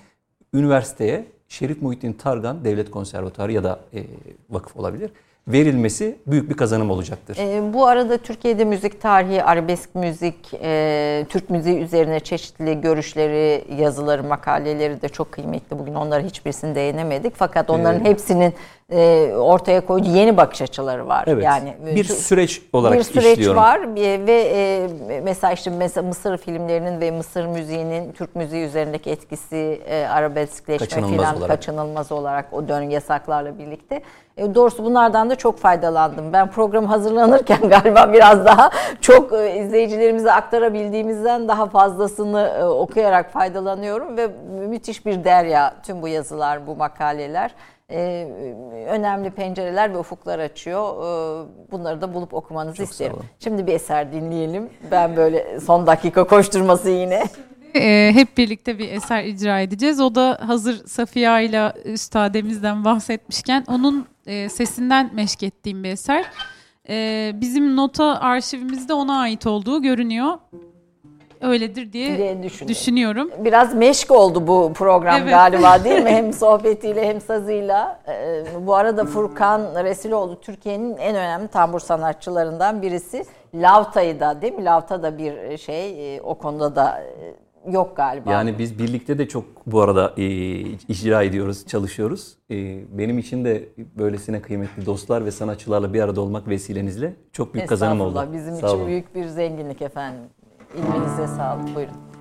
C: üniversiteye Şerif Muhittin Targan Devlet Konservatuarı ya da vakıf olabilir verilmesi büyük bir kazanım olacaktır.
B: E, bu arada Türkiye'de müzik tarihi, arabesk müzik, e, Türk müziği üzerine çeşitli görüşleri, yazıları, makaleleri de çok kıymetli. Bugün onlara hiçbirisini değinemedik. Fakat onların evet. hepsinin e, ortaya koyduğu yeni bakış açıları var.
C: Evet. Yani e, bir süreç olarak
B: bir süreç işliyorum. var ve e, mesela işte mesela Mısır filmlerinin ve Mısır müziğinin Türk müziği üzerindeki etkisi e, arabeskleşme kaçınılmaz olarak. kaçınılmaz olarak o dönem yasaklarla birlikte. E, doğrusu bunlardan da çok faydalandım. Ben program hazırlanırken galiba biraz daha çok e, izleyicilerimize aktarabildiğimizden daha fazlasını e, okuyarak faydalanıyorum ve müthiş bir derya tüm bu yazılar, bu makaleler e, önemli pencereler ve ufuklar açıyor. E, bunları da bulup okumanızı Çok isterim. Şimdi bir eser dinleyelim. Ben böyle son dakika koşturması yine.
A: E, hep birlikte bir eser icra edeceğiz. O da hazır Safiye ile üstademizden bahsetmişken onun e, sesinden meşk ettiğim bir eser. E, bizim nota arşivimizde ona ait olduğu görünüyor öyledir diye, diye düşünüyorum. düşünüyorum.
B: Biraz meşk oldu bu program evet. galiba değil mi? Hem sohbetiyle hem sazıyla. Ee, bu arada Furkan Resiloğlu Türkiye'nin en önemli tambur sanatçılarından birisi. Lavta'yı da değil mi? Lavta da bir şey e, o konuda da e, yok galiba.
C: Yani biz birlikte de çok bu arada e, icra ediyoruz, çalışıyoruz. E, benim için de böylesine kıymetli dostlar ve sanatçılarla bir arada olmak vesilenizle çok büyük kazanım oldu.
B: Bizim Sağ için olun. büyük bir zenginlik efendim. İlminize sağlık. Buyurun.